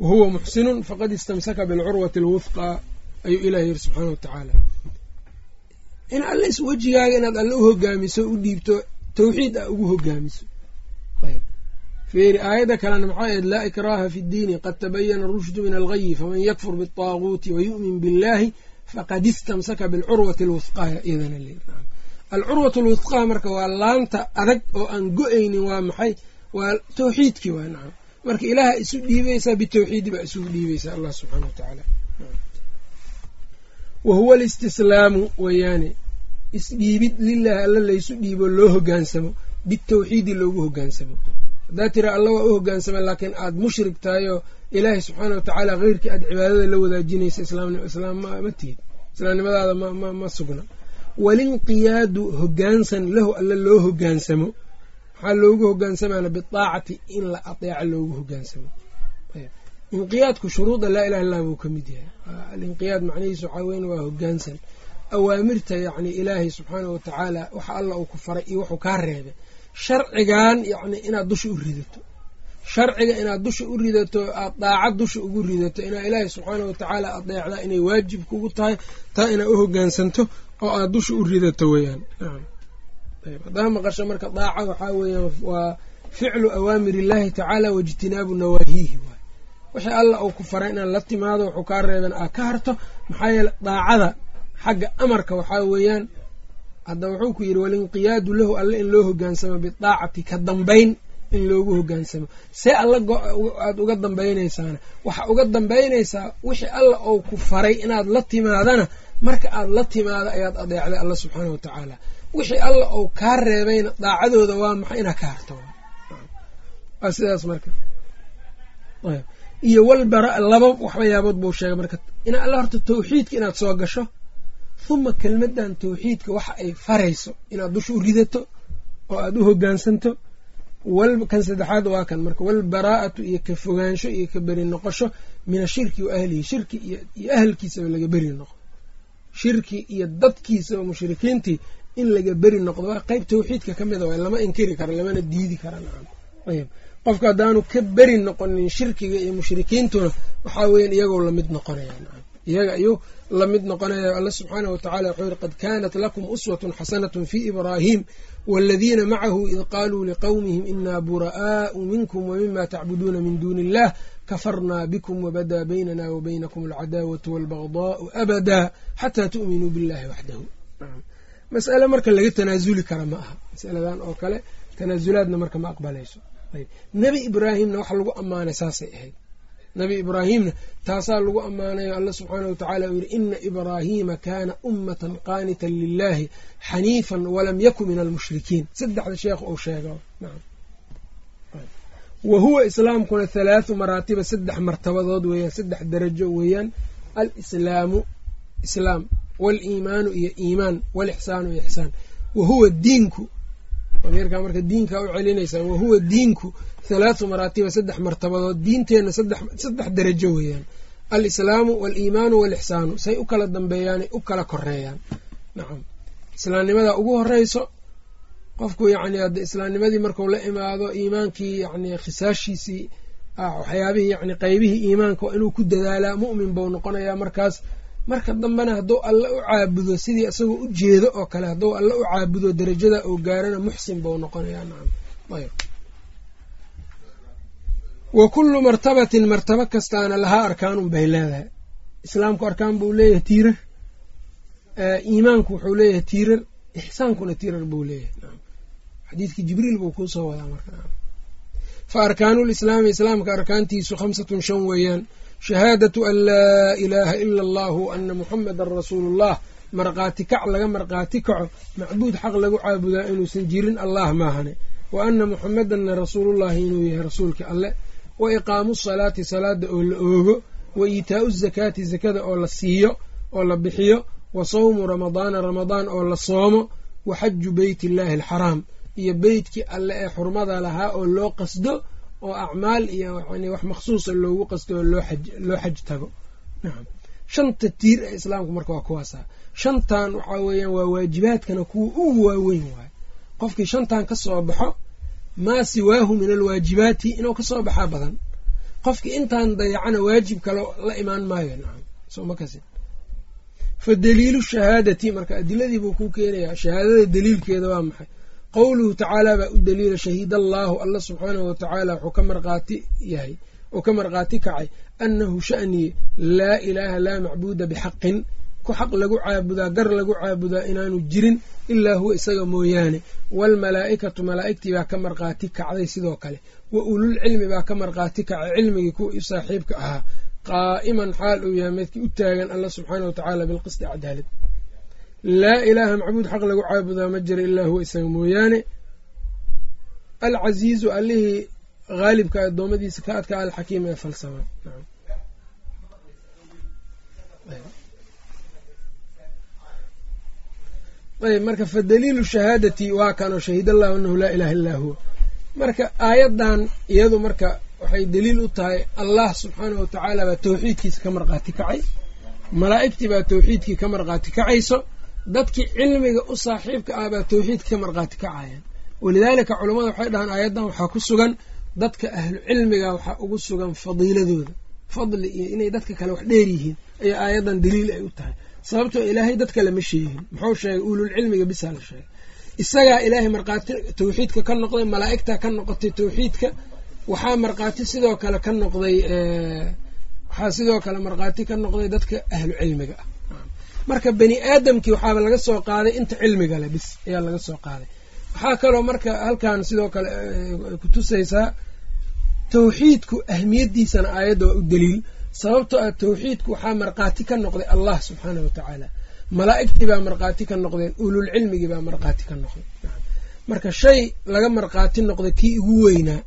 wahuwa muxsinun faqad istamsaka bilcurwati alwufqa ayuu ilah yiri subxaana watacaala in alla wejigaaga inaad alle u hogaamiso u dhiibto tawxiid a ugu hogaamiso fiiri aayadda kalena maxay ahayd laa ikraaha fi ddiini qad tabayana rushdu min alghayi faman yakfur bialtaaguuti wayu'min billahi faqad istamsaka bilcurwati alwusqaaya iyadana alcurwat alwusqaa marka waa laanta adag oo aan go'aynin waa maxay waa tawxiidkii waa nacam marka ilaaha isu dhiibaysaa bitawxiidi baa isugu dhiibaysaa allah subxaana wa tacaala wa huwa alistislaamu weeyaane isdhiibid lilaahi alla laysu dhiibo loo hogaansamo bitawxiidi loogu hogaansamo haddaa tira alla waa u hogaansama laakiin aada mushrig tahay oo ilaahay subxaana wa tacaala keyrkii aad cibaadada la wadaajinaysa islaam ma tihid islaamnimadaada ma sugna. Walinqiyaadu hogaansan lahu alla loo hogaansamo maxaa loogu hogaansamana biaacati in la adeeca loogu hogaansamo inqiyaadku shuruuda laa ilaha illah buu ka mid yahay. Alinqiyaad macnihiisu waxaa weyn waa hogaansan awaamirta yacni ilaahay subxaana wa tacaala waxa alla uu ku faray iyo wuxuu kaa reebay sharcigan yacni inaad dusha u ridato. Sharciga inaad dusha u ridato aad daacad dusha ugu ridato inaad ilaahay subxaana wa tacaala adeecdaa inay waajib kugu tahay taa inaad u hogaansanto oo aad dusha u ridato weeyaan. Ayb haddaa maqasho marka daaca waxaa weeyaan waa ficlu awaamir illaahi tacaala waijtinaabu nawaahiihi waay. Wixii alla uu ku faray inaad la timaado wuxuu kaa reeban aad ka harto maxaa yeele daacada xagga amarka waxaa weeyaan hadda wuxuu ku yidhi walinqiyaadu lahu alle in loo hogaansamo bidaacati ka dambayn in loogu hogaansamo. See alla aada uga dambaynaysaana waxaa uga dambaynaysaa wixii alla ou ku faray inaad la timaadana marka aad la timaado ayaad adeecday alla subxaana wa tacaala. Wixii alla ou kaa reebayna daacadooda waa maxay inaad ka harto? Sidaas marka. Iyo walbara laba waxbayaabood buu sheegay marka. Ina alla horta tawxiidka inaad soo gasho huma kelmadan tawxiidka waxa ay farayso inaad dusha u ridato oo aada u hogaansanto. Kan saddexaad waa kan marka walbaraa'atu iyo ka fogaansho iyo ka beri noqosho min ashirki wa ahlihi shirki iyo ahalkiisaba laga beri noqdo shirki iyo dadkiisaba mushrikiintii in laga beri noqdo. Waa qeyb tawxiidka ka mida waay lama inkiri karo lamana diidi kara ayb qofka haddaanu ka beri noqonin shirkiga iyo mushrikiintuna waxaa weyan iyagoo la mid noqonaya iyaga ayuu la mid noqonaya alla subxaanah watacala wuxuu yihi qad kaanat lakum uswatun xasanatun fi ibraahim waladiina macahu id qaaluu liqowmihim inaa bura'aau minkum wamima tacbuduuna min duuni illah kafarnaa bikum wabadaa baynana wa baynakum alcadaawatu walbagdaau abada xataa tu'minuu billahi waxdahu mas'ale marka laga tanaasuli kara ma aha. Masaladan oo kale tanaasulaadna marka ma aqbalayso. Nebi ibraahimna waxa lagu ammaanay saasay ahayd nebi ibraahimna taasaa lagu ammaanayo alla subxaana wa tacala uu yihi ina ibraahiima kaana ummatan qaanitan lilahi xaniifan walam yakun min almushrikiin. Saddexda sheekh uu sheega wa huwa islaamkuna halaathu maraatiba saddex martabadood weeyaan saddex darajo weeyaan. Alislaamu islaam waliimaanu iyo iimaan walixsaanu iyo ixsaan. Wa huwa diinku ameerkaa marka diinkaa u celinaysaa wahuwa diinku halaathu maraatiba saddex martabadood diinteenna saddex darajo weeyaan alislaamu waaliimaanu waalixsaanu say u kala dambeeyaanay u kala koreeyaan nacam islaamnimadaa ugu horeyso qofku yacni hadde islaamnimadii marku la imaado iimaankii yacni khisaashiisii waxyaabihii yani qeybihii iimaanka inuu ku dadaalaa mu'min buu noqonayaa markaas marka dambena hadduu alle u caabudo sidii isagoo u jeedo oo kale hadduu alle u caabudo darajada uu gaarana muxsin buu noqonayaa nacam ayb wa kullu martabatin martabo kastaana lahaa arkaanun bay leedahay. Islaamku arkaan buu leeyahay tiirar. Iimaanku wuxuu leeyahay tiirar. Ixsaankuna tiirar buu leeyahay. Xadiidkii jibriil buu kuusoo wadaa marka. Fa arkaanu lislaami islaamka arkaantiisu khamsatun shan weeyaan. Shahaadatu an laa ilaaha ila allahu ana muxamedan rasuulullah. Markhaati kac laga markhaati kaco macbuud xaq lagu caabudaa inuusan jirin allah maahane. Wa ana muxamedanna rasuulullahi inuu yahay rasuulka alle wa iqaamu salaati salaada oo la oogo wa iitaau zakaati zakada oo la siiyo oo la bixiyo wa sawmu ramadaana ramadaan oo la soomo wa xaju beyt illaahi alxaraam iyo beytkii alle ee xurmada lahaa oo loo qasdo oo acmaal iyo wax maksuusa loogu qasdo oo loo xaj tago. Shanta tiir ee islaamku marka waa kuwaasa shantan waxaa weeyaan waa waajibaadkana kuwa ugu waaweyn waayo qofkii shantan ka soo baxo maa siwaahu min alwaajibaati inuu ka soo baxaa badan. Qofkii intaan dayacana waajib kale la imaan maayo fa daliilu shahaadati marka adiladii buu ku keenayaa shahaadada daliilkeeda waa maxay. Qowluhu tacaala baa u daliila shahiid allaahu alla subxaanahu watacaala wuxuu ka markhaati yahay oo ka markhaati kacay annahu sha'nii laa ilaaha laa macbuuda bixaqin ku xaq lagu caabudaa gar lagu caabudaa inaanu jirin ilaa huwa isaga mooyaane. Waalmalaa'ikatu malaa'igtii baa ka markhaati kacday sidoo kale. Wa ulul cilmi baa ka markhaati kacay cilmigii kuwa saaxiibka ahaa. Qaa'iman xaal uu yahay midkii u taagan alla subxaana wa tacaala bilqisti cadaalad. Laa ilaaha macbuud xaq lagu caabudaa ma jira ilaa huwa isaga mooyaane. Alcasiizu allihii haalibka addoommadiisa ka adka alxakiim ee falsama ayb marka fa daliilu shahaadati waa kanoo shahid allahu anahu laa ilaha illaa huwa. Marka aayaddan iyadu marka waxay daliil u tahay allah subxaanahu watacaala baa tawxiidkiisa ka marqaati kacay. Malaa'igtii baa tawxiidkii ka marqaati kacayso. Dadkii cilmiga u saaxiibka ah baa tawxiidka ka marqaati kacayaan walidaalika culammada waxay dhahaan aayaddan waxaa ku sugan dadka ahlu cilmiga waxaa ugu sugan fadiiladooda. Fadli iyo inay dadka kale wax dheer yihiin ayaa aayaddan daliil ay u tahay sababtoo ilaahay dad kale ma sheegin muxuu sheegay uululcilmiga bisaa la sheegay. Isagaa ilaahay markhaati tawxiidka ka noqday malaa'igtaa ka noqotay tawxiidka waxaa markhaati sidoo kale ka noqday waxaa sidoo kale markhaati ka noqday dadka ahlu cilmiga. Ah marka bani aadamkii waxaaba laga soo qaaday inta cilmiga le bis ayaa laga soo qaaday. Waxaa kaloo marka halkan sidoo kale kutusaysaa tawxiidku ahmiyaddiisana aayadda waa u daliil sababtoo ah tawxiidku waxaa markhaati ka noqday allah subxaanah wa tacaala. Malaa'igtii baa markhaati ka noqdeen ululcilmigii baa markhaati ka noqday marka shay laga markhaati noqday kii ugu weynaa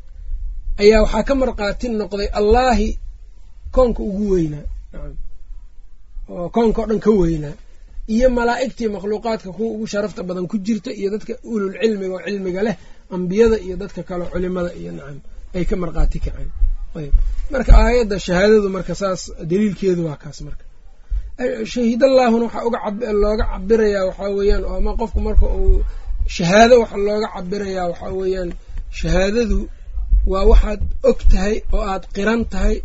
ayaa waxaa ka markhaati noqday allaahi koonka ugu weynaa. Oo koonka o dhan ka weynaa. Iyo malaa'igtii makhluuqaadka kuwa ugu sharafta badan ku jirta iyo dadka ulul cilmiga oo cilmiga leh ambiyada iyo dadka kale culimada iyo nacam ay ka markhaati kaceen marka aayadda shahaadadu marka saas daliilkeedu waa kaas marka. Shahiidallaahuna waxaa uga looga cabirayaa waxaa weeyaan oo ama qofku marka uu shahaado waxa looga cabirayaa waxaa weeyaan shahaadadu waa waxaad og tahay oo aad qiran tahay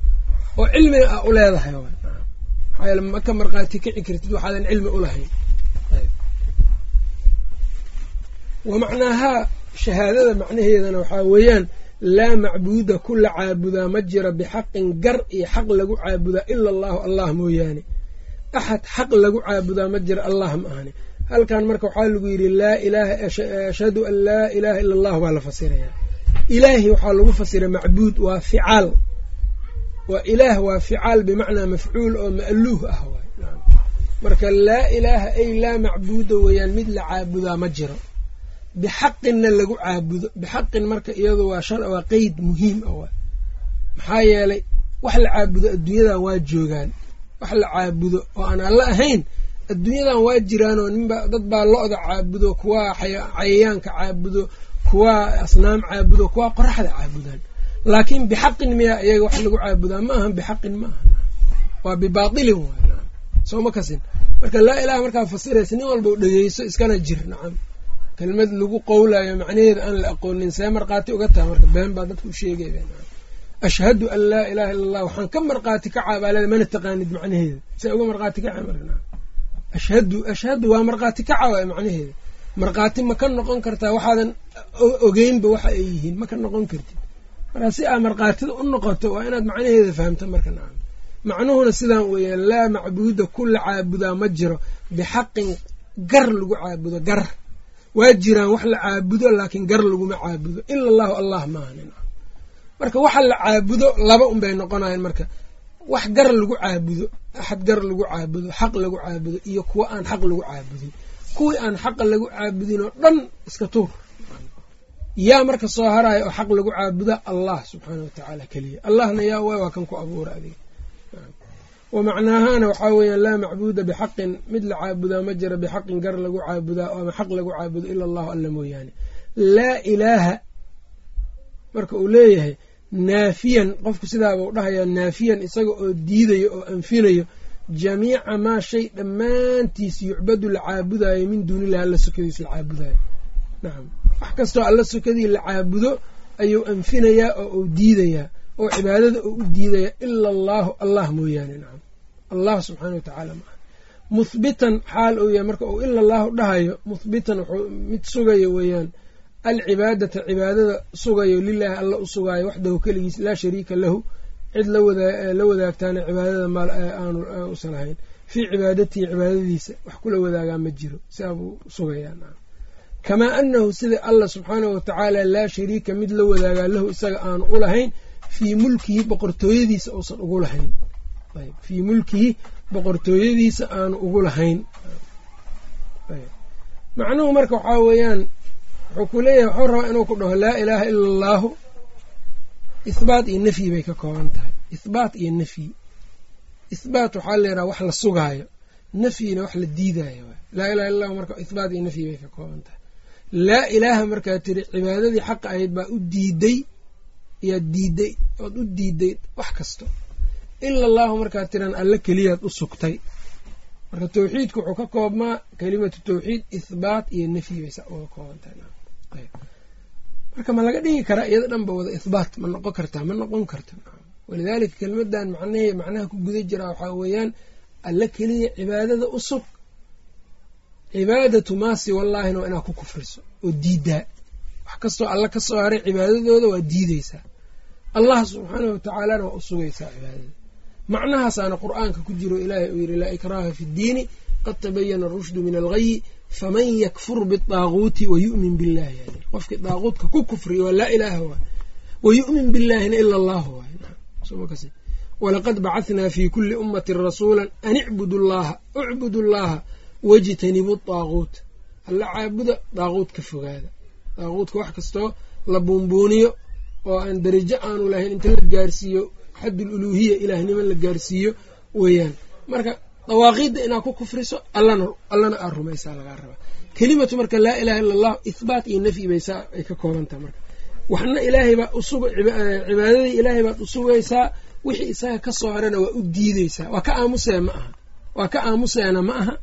oo cilmiga ah u leedahay maxaa yeele ma ka markhaati kici kartid waxaadan cilmi u lahayn. Wa macnaahaa shahaadada macnaheedana waxaa weeyaan laa macbuuda ku la caabudaa ma jira bixaqin gar iyo xaq lagu caabudaa ila allahu allah mooyaane. Axad xaq lagu caabudaa ma jira allah ma ahani. Halkan marka waxaa lagu yidhi laa ilaaha ashhadu an laa ilaaha ila allah baa la fasirayaa. Ilaahi waxaa lagu fasiray macbuud waa ficaal. Waa ilaah waa ficaal bimacnaa mafcuul oo ma'luuh ah waay. Marka laa ilaaha ay laa macbuuda weeyaan mid la caabudaa ma jiro bixaqinna lagu caabudo bixaqin marka iyadu waa qeyd muhiim waay maxaa yeelay wax la caabudo adduunyadan waa joogaan wax la caabudo oo aan alla ahayn adduunyadan waa jiraanoo ninba dad baa lo-da caabudo kuwaa cayayaanka caabudo kuwaa asnaam caabudo kuwaa qoraxda caabudaan laakiin bixaqin miyaa iyaga wax lagu caabudaa ma ahan bixaqin ma aha waa bibaatilin waay sooma kasin marka laa ilaha markaa fasiraysa nin walba dhegeyso iskana jir nacam kelmad lagu qowlayo macnaheeda aan la aqoonin see markhaati uga taha marka been baa dadka u sheegaya ashhadu an laa ilaha illa allah waxaan ka markhaati kacaa baa leeda mana taqaanid macnaheeda see uga markhaati kaca ashhadu ashhadu waa markhaati kaca waay macnaheeda markhaati ma ka noqon kartaa waxaadan ogeynba waxa ay yihiin ma ka noqon kartid. Marka si aa markhaatida u noqoto waa inaad macnaheeda fahamta marka nacam. Macnuhuna sidaan weeyaan laa macbuuda ku la caabudaa ma jiro. Bixaqin gar lagu caabudo gar waa jiraan wax la caabudo laakiin gar laguma caabudo. Ila allahu allah maaha marka waxa la caabudo laba unbay noqonayan marka. Wax gar lagu caabudo axad gar lagu caabudo xaq lagu caabudo iyo kuwa aan xaq lagu caabudin. Kuwii aan xaqa lagu caabudin oo dhan iska tuur. Yaa marka soo haraayo oo xaq lagu caabuda allah subxaana wa tacaala keliya allahna yaa waa kan ku abuura adiga wa macnaahaana waxaa weeyaan laa macbuuda bixaqin mid la caabudaa ma jira bixaqin gar lagu caabudaa ama xaq lagu caabudo ila allahu alla mooyaane. Laa ilaaha marka uu leeyahay naafiyan qofku sidaabuu dhahayaa naafiyan isaga oo diidayo oo anfinayo jamiica maa shay dhammaantiis yucbadu la caabudayo min duunillahi alla sokadiis la caabudayo nacam wax kastoo alla sokadii la caabudo ayuu anfinayaa oo uu diidayaa oo cibaadada uu u diidaya ila allaahu allah mooyaane nacam allah subxaana wa tacaala muhbitan xaal uu yahay marka uu ila allaahu dhahayo muhbitan wuxuu mid sugayo weeyaan. Alcibaadata cibaadada sugayo lilaahi alla u sugaayo waxdahu keligiis laa shariika lahu. Cid la wadaagtaana cibaadada maal aanu usan ahayn fii cibaadatihi cibaadadiisa wax kula wadaagaa ma jiro siaabuu sugayaa kamaa anahu sida alla subxaanahu watacaala laa shariika mid la wadaagaa lahu isaga aanu u lahayn fii mulkihi boqortooyadiisa uusan ugu lahayn. Fii mulkihi boqortooyadiisa aanu ugu lahayn. Macnuhu marka waxaa weeyaan wuxuu ku leeyahay wuxuu rabaa inuu ku dhaho laa ilaaha ila allaahu ihbaat iyo nafyi bay ka kooban tahay. Ihbaat iyo nafyi ihbaat waxaa layidhaha wax la sugaayo nafyina wax la diidaayo. Laa ilaha illa marka ihbaat iyo nafyi bay ka kooban tahay. Laa ilaaha markaa tiri cibaadadii xaqa ahayd baa u diiday yaad diiday ood u diiday wax kasto. Ila allahu markaa tiran alle keliyaad u sugtay. Marka tawxiidku wuxuu ka koobmaa kelimatu tawxiid ihbaat iyo nafyi bay sa uga kooban tahay marka ma laga dhigi karaa iyada dhanba wada ihbaat ma noqon kartaa ma noqon karta walidaalika kelmadan macnahee macnaha ku guda jiraa waxaa weeyaan alle keliya cibaadada u sug cibaadatu maasi wallaahina waa inaad ku kufriso oo diidaa wax kastoo alle ka haray cibaadadooda waa diideysaa allah subxaanahu watacaalana waa u sugaysaa cibaadada. Macnahaasaana qur'aanka ku jiro ilaahay uu yidhi laa ikraaha fi ddiini qad tabayana arushdu min alghayi faman yakfur biaaguuti wayu'min billahi qofkii daaquudka ku kufriyo waa laa ilaaha waay. Wayu'min billaahina ila allahu waay. Walaqad bacahnaa fi kuli ummati rasuula an icbudu llaha ucbudu llaha wajtanibu daaguut alla caabuda daaquud ka fogaada daaquudka wax kastoo la buunbuuniyo oo aan darajo aanu lahayn inta la gaarsiiyo xaddul uluuhiya ilaahnimo la gaarsiiyo weeyaan. Marka dawaaqiidda inaad ku kufriso allana aad rumaysaa lagaa rabaa. Kelimatu marka laa ilaha illa allah ihbaat iyo nafyi baysaa ay ka koobantaha marka. Waxna ilaahay baa usug cibaadadii ilaahay baad usugaysaa wixii isaga ka soo harana waa u diideysaa waa ka aamusee ma aha. Waa ka aamuseena ma aha.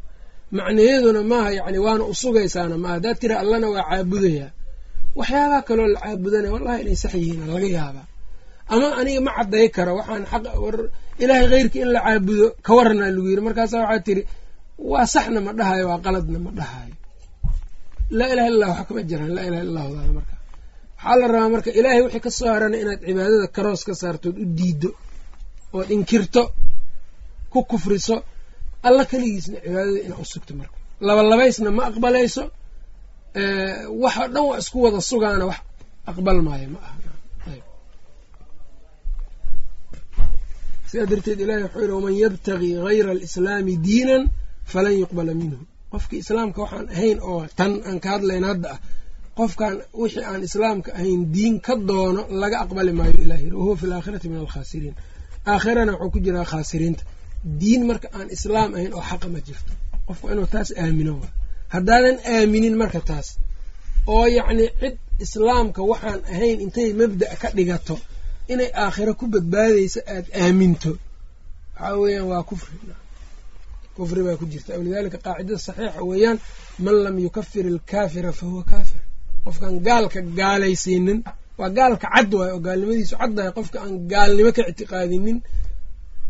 Macnayaduna maaha yani waana usugaysaana maaha haddaad tira allana waa caabudayaa waxyaabaha kaloo la caabudana wallahi inay sax yihiin laga yaabaa ama aniga ma cadday karo waxaan xaq war ilaahay keyrkii in la caabudo ka waranaa lagu yiri markaasa waxaa tiri waa saxna ma dhahayo waa qaladna ma dhahayo laa ilaha illah wax kama jiraan laa ilaha illahdaada marka. Waxaa la rabaa marka ilaahay wixii ka soo harana inaad cibaadada karoos ka saartood u diido ood inkirto ku kufriso alla keligiisna cibaadada inaad u sugto marka. Labalabaysna ma aqbalayso waxa dhan waa isku wada sugaana wax aqbal maayo ma aha. Sidaa darteed ilahi wuxuu yihi waman yabtagii hayra alislaami diinan falan yuqbala minhu. Qofkii islaamka waxaan ahayn oo tan aan ka hadlayn hadda ah qofkan wixii aan islaamka ahayn diin ka doono laga aqbali maayo ilah yiri wahuwa fi laakhirati min alkhaasiriin. Aakhirana wuxuu ku jiraa khaasiriinta. Diin marka aan islaam ahayn oo xaqa ma jirto. Qofku inuu taas aamino wa haddaadan aaminin marka taas oo yacni cid islaamka waxaan ahayn intay mabda' ka dhigato inay aakhiro ku badbaadayso aada aaminto. Waxaa weeyaan waa kufri. Kufri baa ku jirta. Walidaalika qaacidada saxiixa weeyaan man lam yukafir ilkaafira fa huwa kaafir. Qofkaan gaalka gaalaysiinin waa gaalka cad waay oo gaalnimadiisu caddahay qofka aan gaalnimo ka ictiqaadinin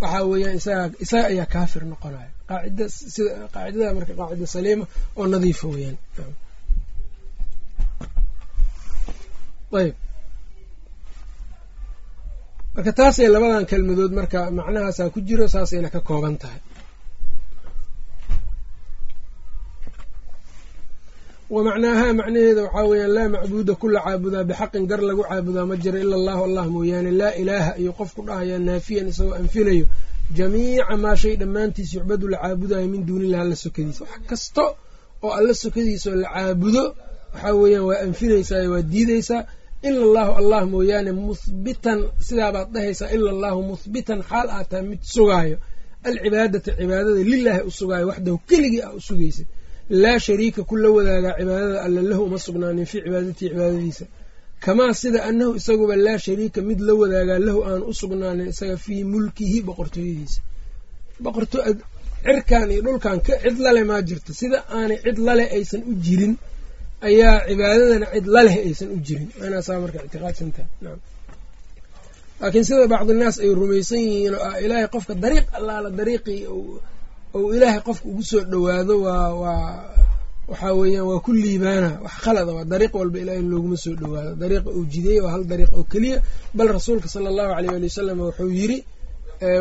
waxaa weeyaan isaga ayaa kaafir noqonaya qaacidada marka qaacida saliima oo nadiifa weeyaan. Ayb marka taasay labadan kelmadood marka macnahaasaa ku jiro saasayna ka kooban tahay. Wa macnaahaa macnaheeda waxaa weeyaan laa macbuuda kula caabudaa bixaqin gar lagu caabudaa ma jiro ila allahu allah mooyaane. Laa ilaaha iyo qofku dhahayaa naafiyan isagoo anfinayo jamiica maa shay dhammaantiis yucbadu la caabudayo min duunillahi alla sokadiisa. Wax kasta oo alla sokadiisaoo la caabudo waxaa weeyaan waa anfinaysaa waa diideysaa ila allahu allah mooyaane muhbitan sidaabaad dhahaysaa ila allahu muhbitan xaal aad tahay mid sugaayo. Alcibaadata cibaadada lilaahi u sugaayo waxdahu keligii ah u sugaysa laa shariika ku la wadaagaa cibaadada alla lahu uma sugnaanin fii cibaadatihi cibaadadiisa kamaa sida annahu isaguba laa shariika mid la wadaagaa lahu aan u sugnaanin isaga fii mulkihi boqortooyadiisa. Boqorto cirkan iyo dhulkan ka cid lale maa jirto sida aanay cid lale aysan u jirin ayaa cibaadadana cid laleh aysan u jirin. Anaasaa marka ictiqaadsantaha naam. Laakiin sida bacdinaas ay rumaysan yihiin oo ah ilaahay qofka dariiq allaala dariiqii ou ilaahay qofka ugu soo dhowaado waa waa waxaa weeyaan waa ku liibaana. Wax khalada waa dariiq walba ilahay in looguma soo dhowaado. Dariiqa uu jideeyey waa hal dariiq oo keliya. Bal rasuulka sala allahu aleyh ali wasalam wuxuu yiri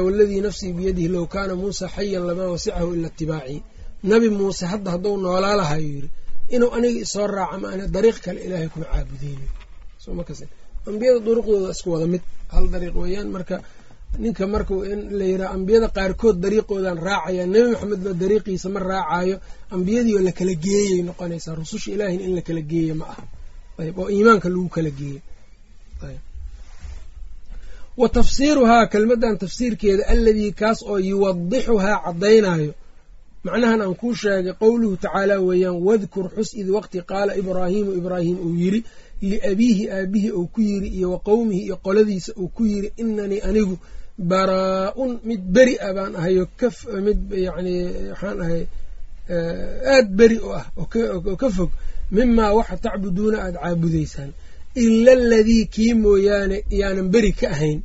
waladii nafsii biyadihi low kaana muusa xayan lamaa wasicahu ila itibaacii nabi muuse hadda hadduu noolaa lahayo yiri inuu aniga isoo raaca ma ana dariiq kale ilaahay kuma caabudeyni ambiyada duruqdooda isku wada mid. Hal dariiq weeyaan marka ninka marka la yiraha ambiyada qaarkood dariiqoodan raacaya nebi maxamedna dariiqiisa ma raacayo ambiyadii oo la kala geeyay noqonaysaa rususha ilaahina in la kala geeyo ma aha. Ayb oo iimaanka lagu kala geeyo wa tafsiiruhaa kelmaddan tafsiirkeeda alladii kaas oo yuwadixuhaa caddaynayo macnahan aan kuu sheegay qowluhu tacaala weeyaan wadkur xus id waqti qaala ibraahiimu ibraahim uu yidhi liabiihi aabihi uu ku yidhi iyo wa qowmihi iyo qoladiisa uu ku yidhi inanii anigu baraa-un mid beri a baan ahayo mid yani waxaan ahay aad beri u ah oo ka fog mimaa waxa tacbuduuna aada caabudaysaan ila aladii kii mooyaane yaanan beri ka ahayn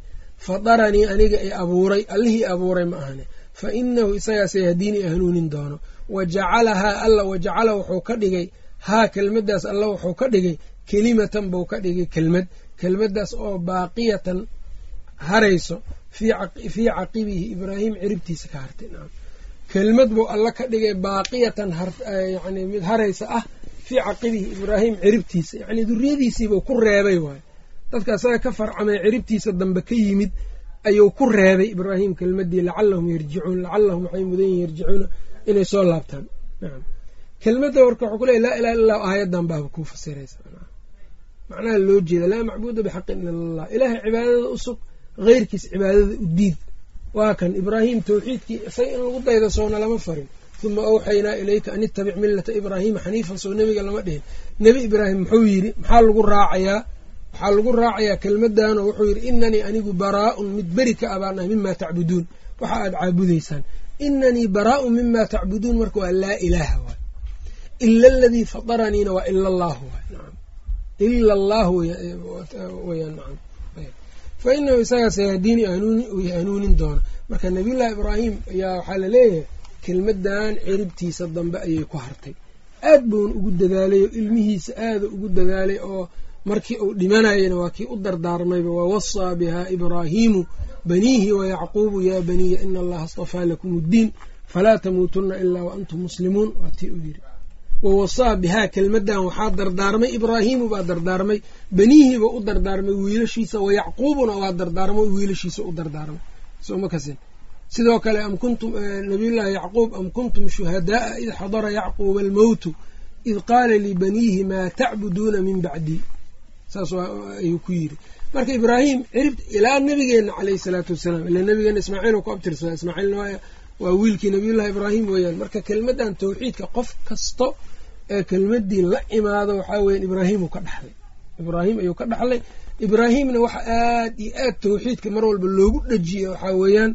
fadaranii aniga i abuuray allihii abuuray ma ahane fa inahu isagaas yahdiini hanuunin doono wa jacalahaa alla wajacala wuxuu ka dhigay haa kelmaddaas alla wuxuu ka dhigay kelimatan buu ka dhigay kelmad kelmaddaas oo baaqiyatan harayso fii caqibihi ibraahim ciribtiisa ka hartay. Kelmad buu alla ka dhigay baaqiyatan yani mid haraysa ah. Fii caqibihi ibraahim ciribtiisa yacni duriyadiisiibuu ku reebay waayo dadka asaga ka farcamay ciribtiisa dambe ka yimid ayuu ku reebay ibraahim kelmadii lacalahum yarjicuun lacalahum waxay mudan yihiin yarjicuuna inay soo laabtaan. Kelmadda warka waxuu ku leey laa ilaha illa aayadan baaba kuu fasiraysa. Macnaha loo jeeda laa macbuuda bixaqin ila allah ilaahay cibaadada u sug heyrkiis cibaadada u diid waa kan ibraahim towxiidkii isaga in lagu dayda soona lama farin uma awxaynaa ilayka an ittabic millata ibraahiima xaniifan soo nebiga lama dhihin nebi ibraahim muxuu yidhi maxaa lagu raacayaa waxaa lagu raacayaa kelmaddanoo wuxuu yidhi inanii anigu baraa-un mid beri ka abaan ah tacbuduun waxa aad caabudaysaan inanii baraa-un mima tacbuduun marka waa laa ilaaha waay ila aladii fadaraniina waa ila allahu waay ila allahu weyaan nacam fa inahu isagaas yahdiini hanuunin doona. Marka nabiyullaahi ibraahim ayaa waxaa la leeyahay kelmaddan ciribtiisa dambe ayay ku hartay. Aad buuna ugu dadaalay oo ilmihiisa aada ugu dadaalay oo markii uu dhimanayana waa kii u dardaarmayba. Wawasaa bihaa ibraahiimu baniihi wayacquubu yaa baniya ina allaha astafaa lakum uddiin falaa tamuutunna ilaa wa antum muslimuun waa tii u yiri wawasaa bihaa kelmaddan waxaa dardaarmay ibraahiimu baa dardaarmay. Baniihiiba u dardaarmay wiilashiisa wayacquubuna waa dardaarmay wiilashiisa u dardaarmay. Soma kasin. Sidoo kale am kuntum nabiyullaahi yacquub am kuntum shuhadaaa id xadara yacquuba almowtu id qaala libaniihi maa tacbuduuna min bacdii saas ayuu ku yiri marka ibraahim cirib ilaa nabigeenna caleyhi salaatu wasalaam ila nabigeena ismaaciil ku abtirsada ismaaciilna waa wiilkii nabiyullahi ibraahim weeyaan. Marka kelmaddan tawxiidka qof kasto ee kelmadii la imaado waxaa weyan ibraahimuu ka dhaxlay. Ibraahim ayuu ka dhaxlay. Ibraahimna waxa aad iyo aad tawxiidka mar walba loogu dhajiye waxaa weeyaan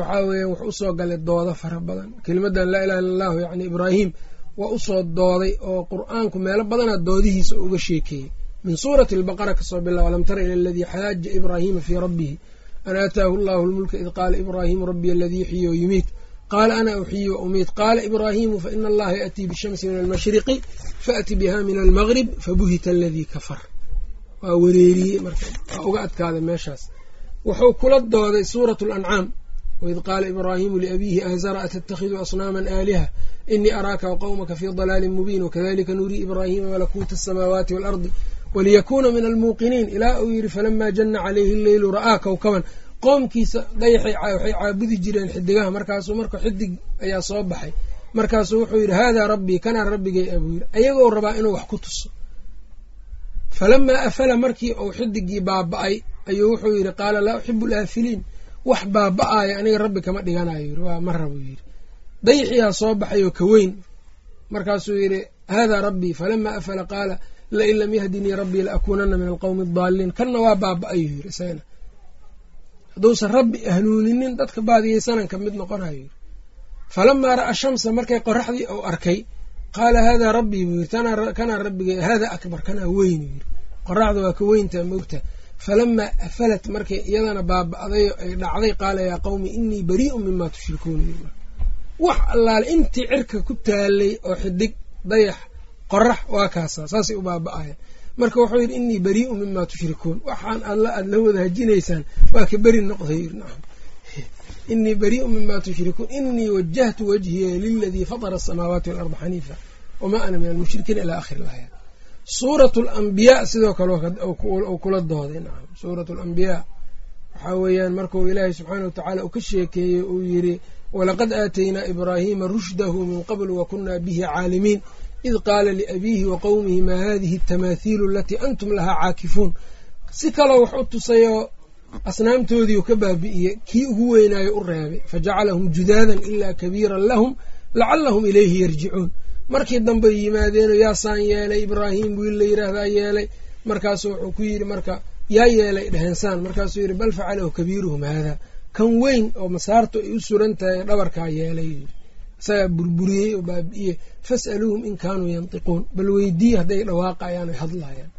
waxaa weeyaan wax u soo galay doodo fara badan. Kelimadan laa ilaha illa allahu yacni ibraahim waa u soo dooday oo qur'aanku meelo badanaa doodihiisa uga sheekeeyey. Min suurati albaqara ka soo bilaab alam tara ila aladii xaaja ibraahiima fii rabbihi an aataahu allahu lmulka id qaala ibraahimu rabbiy aladii yuxyi wa yumiit qaala ana uxyi wa umiit qaala ibraahimu faina allaha yaatii bishamsi min almashriqi faati biha min almaqrib fabuhita aladii kafar waa wereeriyey marka waa uga adkaaday meeshaas. wuxuu kula dooday suuratu lancaam waid qaala ibraahimu liabiihi aazara atattakhidu asnaaman aaliha inii araaka waqowmaka fii dalaalin mubiin wakadalika nurii ibraahiima malakuuta asamaawaati waalardi waliyakuuna min almuuqiniin ilaa uu yidhi falamaa janna calayhi lleylu ra'aa kowkaban qoomkiisa dayaxay waxay caabudi jireen xidigaha markaasuu marka xidig ayaa soo baxay markaasuu wuxuu yidhi haadaa rabbii kanaa rabbigay abuu yidhi ayagoo rabaa inuu wax ku tuso falamaa afala markii uu xidigii baaba-ay ayuu wuxuu yidhi qaala laa uxibu alaafiliin wax baaba-aaya aniga rabbi kama dhiganayo yidhi waa ma rabuu yidhi dayixiyaa soo baxay oo ka weyn markaasuu yidhi haadaa rabbii falamaa afala qaala lain lam yahdinii rabbii la akuunana min alqowmi adaalliin kanna waa baaba-ayuu yidhi isagana hadduusan rabbi hanuuninin dadka baadiyeysanan ka mid noqonayo yidhi falamaa ra'a shamsa markay qoraxdii uu arkay qaala haadaa rabbii buu yidhi kanaa rabbigay haadaa akbar kanaa weyn yidhi qoraxda waa ka weyntaa moogta falamaa afalat markay iyadana baaba-day ay dhacday qaala yaa qowmi inii barii'un mimaa tushrikuun wax allaale intii cirka ku taalay oo xidig dayax qorax waa kaasaa saasay u baaba-ayan marka wuxuu yidhi inii barii'un mimaa tushrikuun. Waxaan alla aada la wada hajinaysaan waa ka beri noqday. Inii barii'un mimaa tushrikuun. Inii wajahtu wajhiya liladii fatara asamaawaati waalarda xaniifa wamaa ana min almushrikiin ilaa akhiri laayaat suuratu alambiyaa sidoo kale u kula dooday. Nacam. Suuratu alambiyaa waxaa weeyaan markuu ilaahay subxaana wa tacaala uu ka sheekeeyey uu yidhi walaqad aataynaa ibraahiima rushdahu min qabl wakunaa bihi caalimiin id qaala liabiihi wa qowmihi maa hadihi atamaahiilu alatii antum lahaa caakifuun si kaloo wax u tusayoo asnaamtoodiiu ka baabi'iyey kii ugu weynaayo u reebay fa jacalahum judaadan ilaa kabiiran lahum lacallahum ilayhi yarjicuun. Markii dambe yimaadeenoo yaasaan yeelay ibraahim wiil la yiraahdaa yeelay. Markaasuu wuxuu ku yidhi marka yaa yeelay dhehensaan markaasuu yidhi bal facalahu kabiiruhum haadaa kan weyn oo masaartu ay u suran tahay dhabarkaa yeelay isagaa burburiyey oo baabi'iyey fas'aluuhum in kaanuu yantiquun. Bal weydiiye hadday dhawaaqayaan ay hadlaayaan.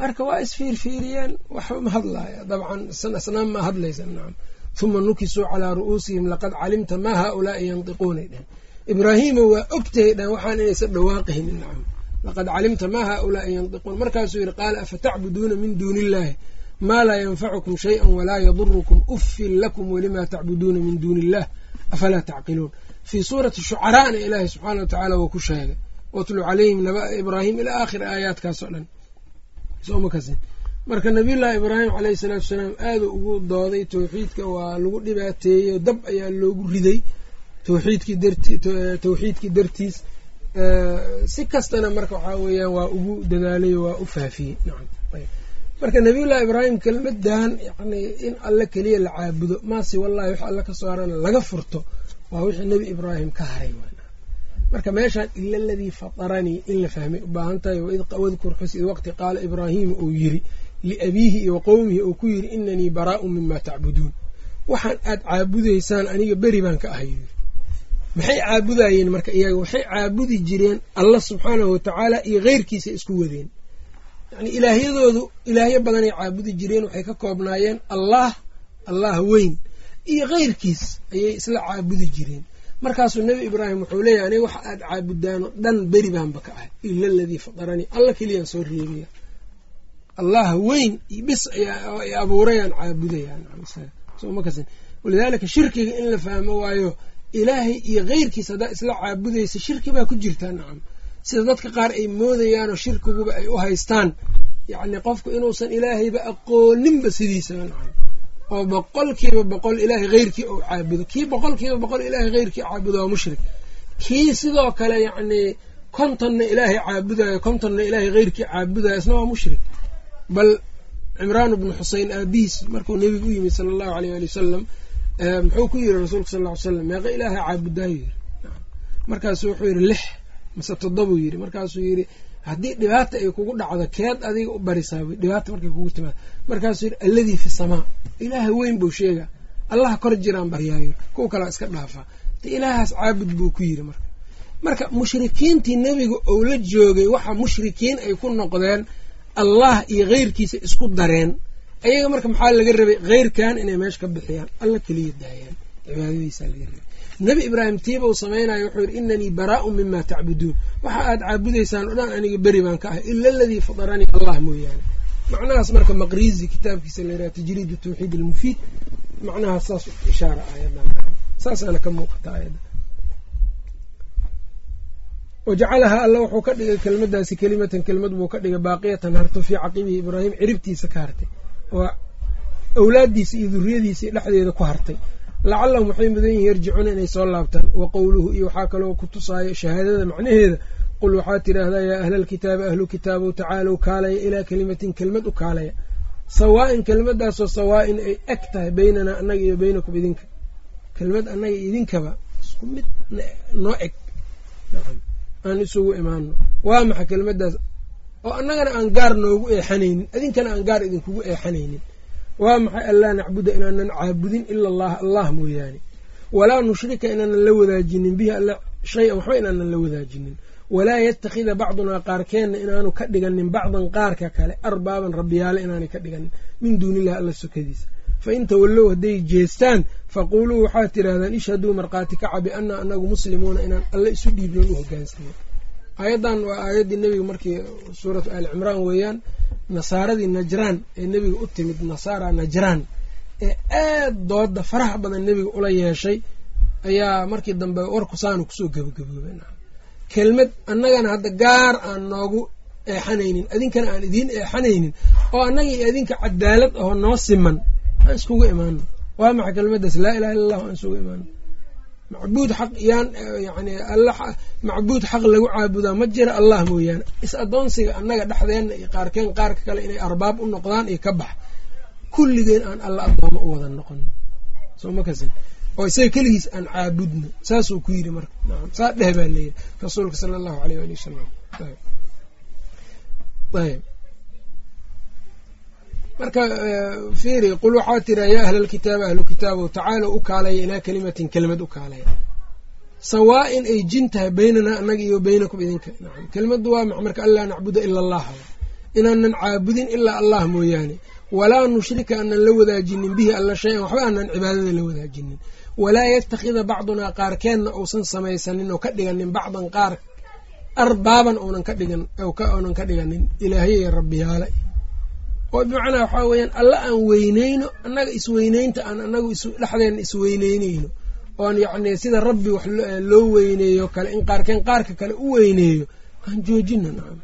Marka waa isfiirfiiriyeen waxba ma hadlaaya. Dabcan asnaam ma hadlaysa nacam huma nukisuu calaa ru'uusihim laqad calimta maa haaulaai yantiquunay dhehen ibraahiima waa ogtahay dhehen waxaan inaysan dhawaaqaynin nacam laqad calimta maa haaulaai yantiquun. Markaasuu yidhi qaala afatacbuduuna min duuni illaahi maa laa yanfacukum shayئa walaa yadurukum ufin lakum walima tacbuduuna min duuni illah afalaa tacqiluun fii suurati shucaraana ilaahi subxaana wa tacaala wuu ku sheegay. Watlu calayhim nabaa ibraahim ilaa aakhiri aayaadkaasoo dhan. Marka nabiyullaahi ibraahim caleyhi salaatu wasalaam aaduu ugu dooday towxiidka waa lagu dhibaateeyey dab ayaa loogu riday towxiidkii darti towxiidkii dartiis. Si kastana marka waxaa weeyaan waa ugu dadaalay waa u faafiyey. Marka nabiyullaahi ibraahim kelmadan yani in alle keliya la caabudo maasi wallahi wax alle ka soo harana laga furto waa wixii nebi ibraahim ka haray marka meeshaan ila aladii fataranii in la fahmay u baahan tahay wadkur xus id waqti qaala ibraahiima uu yiri liabiihi iyo qowmihi uu ku yiri inanii baraa'un mima tacbuduun. Waxaan aad caabudaysaan aniga beri baan ka ahay. Maxay caabudayeen marka iyaga? Waxay caabudi jireen allah subxaanahu watacaala iyo keyrkiisa isku wadeen. Yani ilaahyadoodu ilaahyo badanay caabudi jireen waxay ka koobnaayeen allah allah weyn iyo keyrkiis ayay isla caabudi jireen. Markaasuu nebi ibraahim wuxuu leeyahy aniga waxa aad caabudaano dhan beri baanba ka ahay ila aladii fataranii alla keliyaan soo reebaya allah weyn bis ay abuurayaan caabudayaan walidaalika shirkiga in la fahmo waayo ilaahay iyo keyrkiis haddaa isla caabudaysa shirki baa ku jirtaa nacam. Sida dadka qaar ay moodayaanoo shirkiguba ay u haystaan yacni qofku inuusan ilaahayba aqooninba sidiisaba nacam oo boqolkiiba boqol ilaahay keyrkii ou caabudo. Kii boqolkiiba boqol ilaahay keyrkii caabudo waa mushrik. Kii sidoo kale yacnii kontonna ilaahay caabudayo kontonna ilaahay keyrkii caabudayo isna waa mushrik. Bal cimraan bnu xuseyn aabihiis markuu nebigu u yimid sala allahu aleyh ali wasalam muxuu ku yiri rasuulka sal ly slam meeqa ilaahay caabudaayo. Yiri markaasuu wuxuu yidhi lix mase toddobuu yidhi markaasuu yidhi haddii dhibaata ay kugu dhacdo keed adiga u barisaaba dhibaata markay kugu timaado. Markaasuu yidhi alladii fi samaa. Ilaaha weyn buu sheega allaha kor jiraan baryaayo kuwa kalaa iska dhaafaa de ilaahaas caabud buu ku yiri marka. Marka mushrikiintii nebiga ou la joogay waxa mushrikiin ay ku noqdeen allah iyo keyrkiisa isku dareen. Ayaga marka maxaa laga rabay? Keyrkan inay meesha ka bixiyaan. Alla keliya daayaan cibaadadiisa laga rabay nebi ibraahim tiiba uu samaynayo wuxuu yidhi inanii baraa'un mima tacbuduun. Waxa aad caabudaysaan o dhan aniga beri baan ka ahay ila aladii fadaranii allah mooyaane. Macnahaas marka maqrizi kitaabkiisa la yiraha tajriid tawxiid almufiid macnahaas saas ishaara aayadan saasaana ka muuqata aayadda. Wajacalahaa alla wuxuu ka dhigay kelmadaasi kelimatan kelimad buu ka dhigay baaqiyatan harto fii caqibihi ibraahim ciribtiisa ka hartay. Oo awlaadiisa iyo duriyadiisii dhexdeeda ku hartay lacallahum waxay mudan yihiin yarjicuuna inay soo laabtaan. Wa qowluhu iyo waxaa kaloo ku tusaayo shahaadada macnaheeda. Qul waxaad tidhaahdaa yaa ahla alkitaabi ahlu kitaabow tacaalow kaalaya ilaa kelimatin kelmad u kaalaya. Sawaa'in kelmadaasoo sawaa'in ay eg tahay beynanaa annaga iyo beynakum idinka. Kelmad annaga idinkaba isku mid noo eg. Aan isugu imaano. Waa maxa kelmadaas oo annagana aan gaar noogu eexanaynin. Idinkana aan gaar idinkugu eexanaynin waa maxay anlaa nacbuda inaanan caabudin ila allaha allah mooyaane. Walaa nushrika inaanan la wadaajinin bihi alla shay-an waxba inaanan la wadaajinin. Walaa yattakhida bacdunaa qaarkeenna inaanu ka dhiganin bacdan qaarka kale arbaaban rabbiyaale inaanay ka dhiganin min duunillahi alla sokadiisa. Fa in tawallow hadday jeestaan faquuluu waxaad tidhahdaan ishhaduu markhaati kaca biannaa anagu muslimuuna inaan alle isu dhiibnoon u hogaansano aayaddan waa aayaddii nebiga markii suuratu aali cimraan weeyaan nasaaradii najraan ee nebiga u timid nasaara najraan ee aad dooda faraha badan nebiga ula yeeshay ayaa markii dambe warku saanu ku soo gebagaboobay kelmad annagana hadda gaar aan noogu eexanaynin idinkana aan idiin eexanaynin oo annaga iyo idinka cadaalad aho noo siman aan iskugu imaano. Waa maxa kelmadaas laa ilaha illa allah aan isugu imaano macbuud xaq yaan yani alla macbuud xaq lagu caabudaa ma jira allah mooyaane. Is adoonsiga annaga dhexdeenna iyo qaarkeen qaarka kale inay arbaab u noqdaan iyo ka bax. Kulligeen aan alla addooma u wada noqono soo ma oo isaga keligiis aan caabudno. Saasuu ku yidhi marka. Saa dheh baa leeyahy rasuulka sala allahu aleyh waali wasalam marka fiiri qul waxaa tira yaa ahla alkitaabi ahlu kitaabow tacaalow u kaalaya ilaa kelimatin kelimad u kaalaya sawaa-in ay jin tahay beynanaa annaga iyo beynakum idinka. Kelimaddu waa max marka anlaa nacbuda ila allah inaanan caabudin ilaa allah mooyaane. Walaa nushrika aanan la wadaajinin bihi alla shay-an waxba aanan cibaadada la wadaajinin. Walaa yattakhida bacdunaa qaarkeenna uusan samaysanin oo ka dhiganin bacdan qaar arbaaban uunan ka dhigan uunan ka dhiganin. Ilaahye iyo rabbiyaale oo bimacnaa waxaa weeyaan alla aan weyneyno annaga isweyneynta aan anagu dhexdeena isweyneyneyno oon yacni sida rabbi wax loo weyneeyo kale in qaarkeen qaarka kale u weyneeyo aan joojino nacam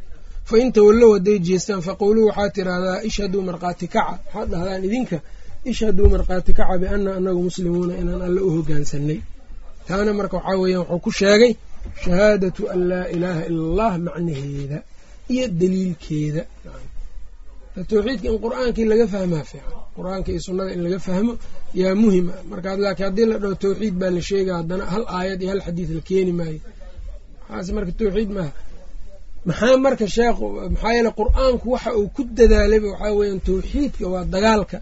fa in tawallow hadday jeestaan faquuluu waxaad tiraahdaa ishhaduu markhaati kaca waxaad dhahdaan idinka ishhaduu markhaati kaca bianna anagu muslimuuna inaan alle u hogaansanay taana marka waxaa weeyaan wuxuu ku sheegay shahaadatu an laa ilaaha ila allah macnaheeda iyo daliilkeeda tawxiidka in qur'aankii laga fahmaa fiican. Qur'aanka iyo sunnada in laga fahmo yaa muhima. Markaa laakiin haddii la dhaho tawxiid baa la sheega haddana hal aayad iyo hal xadiid la keeni maayo. Waxaas marka tawxiid maaha? Maxaa marka sheekhu maxaa yeele qur'aanku waxa uu ku dadaalayba waxaa weeyaan tawxiidka waa dagaalka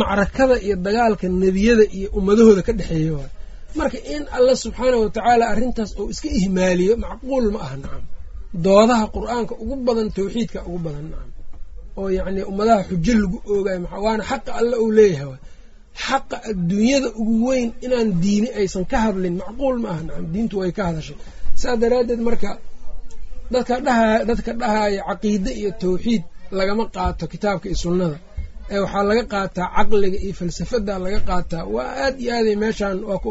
macrakada iyo dagaalka nebiyada iyo ummadahooda ka dhexeeya waay. Marka in alla subxaana watacaala arrintaas uu iska ihmaaliyo macquul ma aha nacam doodaha qur'aanka ugu badan tawxiidka ugu badan nacam oo yacni ummadaha xujo lagu oogayo waana xaqa alla uu leeyahay xaqa adduunyada ugu weyn inaan diini aysan ka hadlin macquul ma aha nacam diintu way ka hadashay. Saas daraaddeed marka dadka dhaha dadka dhahaya caqiide iyo tawxiid lagama qaato kitaabka iyo sunnada. Ee waxaa laga qaataa caqliga iyo falsafada laga qaataa. Waa aad iyo aaday meeshaan waa ku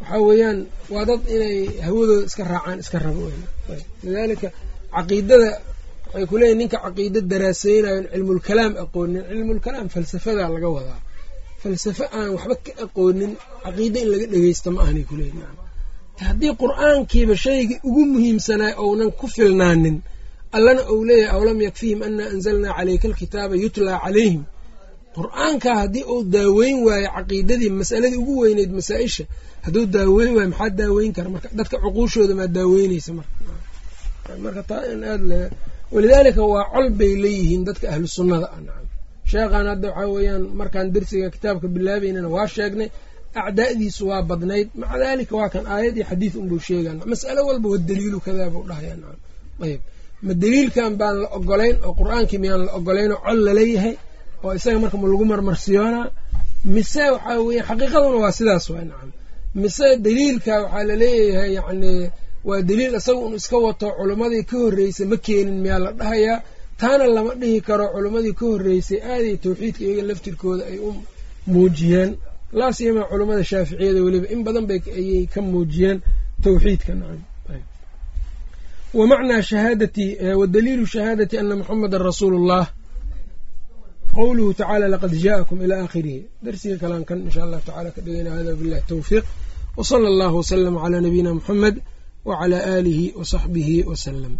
waxaa weeyaan waa dad inay hawadooda iska raacaan iska rabo lidaalika caqiidada waxay kuleeyihin ninka caqiida daraaseynayon cilmulkalaam aqoonin. Cilmulkalaam falsafadaa laga wadaa. Falsafo aan waxba ka aqoonin caqiide in laga dhegeysto ma ahanay kuleeyihin haddii qur'aankiiba shaygii ugu muhiimsanaa ounan ku filnaanin allana ou leeyahay awlam yakfihim anaa anzalnaa calayka alkitaaba yutlaa calayhim? Qur'aankaa haddii uu daaweyn waayo caqiidadii masaladii ugu weyneyd masaa-isha hadduu daaweyn waayo maxaa daaweyn kara? Marka dadka cuquushooda maa daaweyneysa marka. Marka taa in aad l walidaalika waa col bay leeyihiin dadka ahlu sunnada. Ah nacam sheekhaan hadda waxaa weeyaan markaan dersiga kitaabka bilaabeynana waa sheegnay acdaa'diisu waa badnayd. Maca daalika waa kan aayad iyo xadiid unbuu sheegaa mas'alo walba wa daliilu kadaa buu dhahaya nacam ayb ma daliilkan baan la ogolayn oo qur'aankii miyaan la ogolayn oo col la leeyahay oo isaga marka ma lagu marmarsiyoonaa mise waxaa weya xaqiiqaduna waa sidaas waay nacam. Mise daliilka waxaa la leeyahay yacni waa daliil isaga un iska wato culimmadii ka horreysay ma keenin miyaa la dhahayaa taana lama dhihi karo culimmadii ka horreysay aaday tawxiidka iyaga laftirkooda ay u muujiyeen. Laasiyama culummada shaaficiyada weliba in badan bay ayay ka muujiyeen tawxiidka nacam. Wa macnaa shahaadati wa daliilu shahaadati ana muxamedan rasuulu llah qowluhu tacaala laqad jaa'akum ilaa aakhirihi. Darsiga kalaan kan insha allahu tacala ka dhigayna hada billahi tawfiiq. Wa sala allahu wasalama calaa nabiyina muxamed wacalaa aalihi wa saxbihi wasalam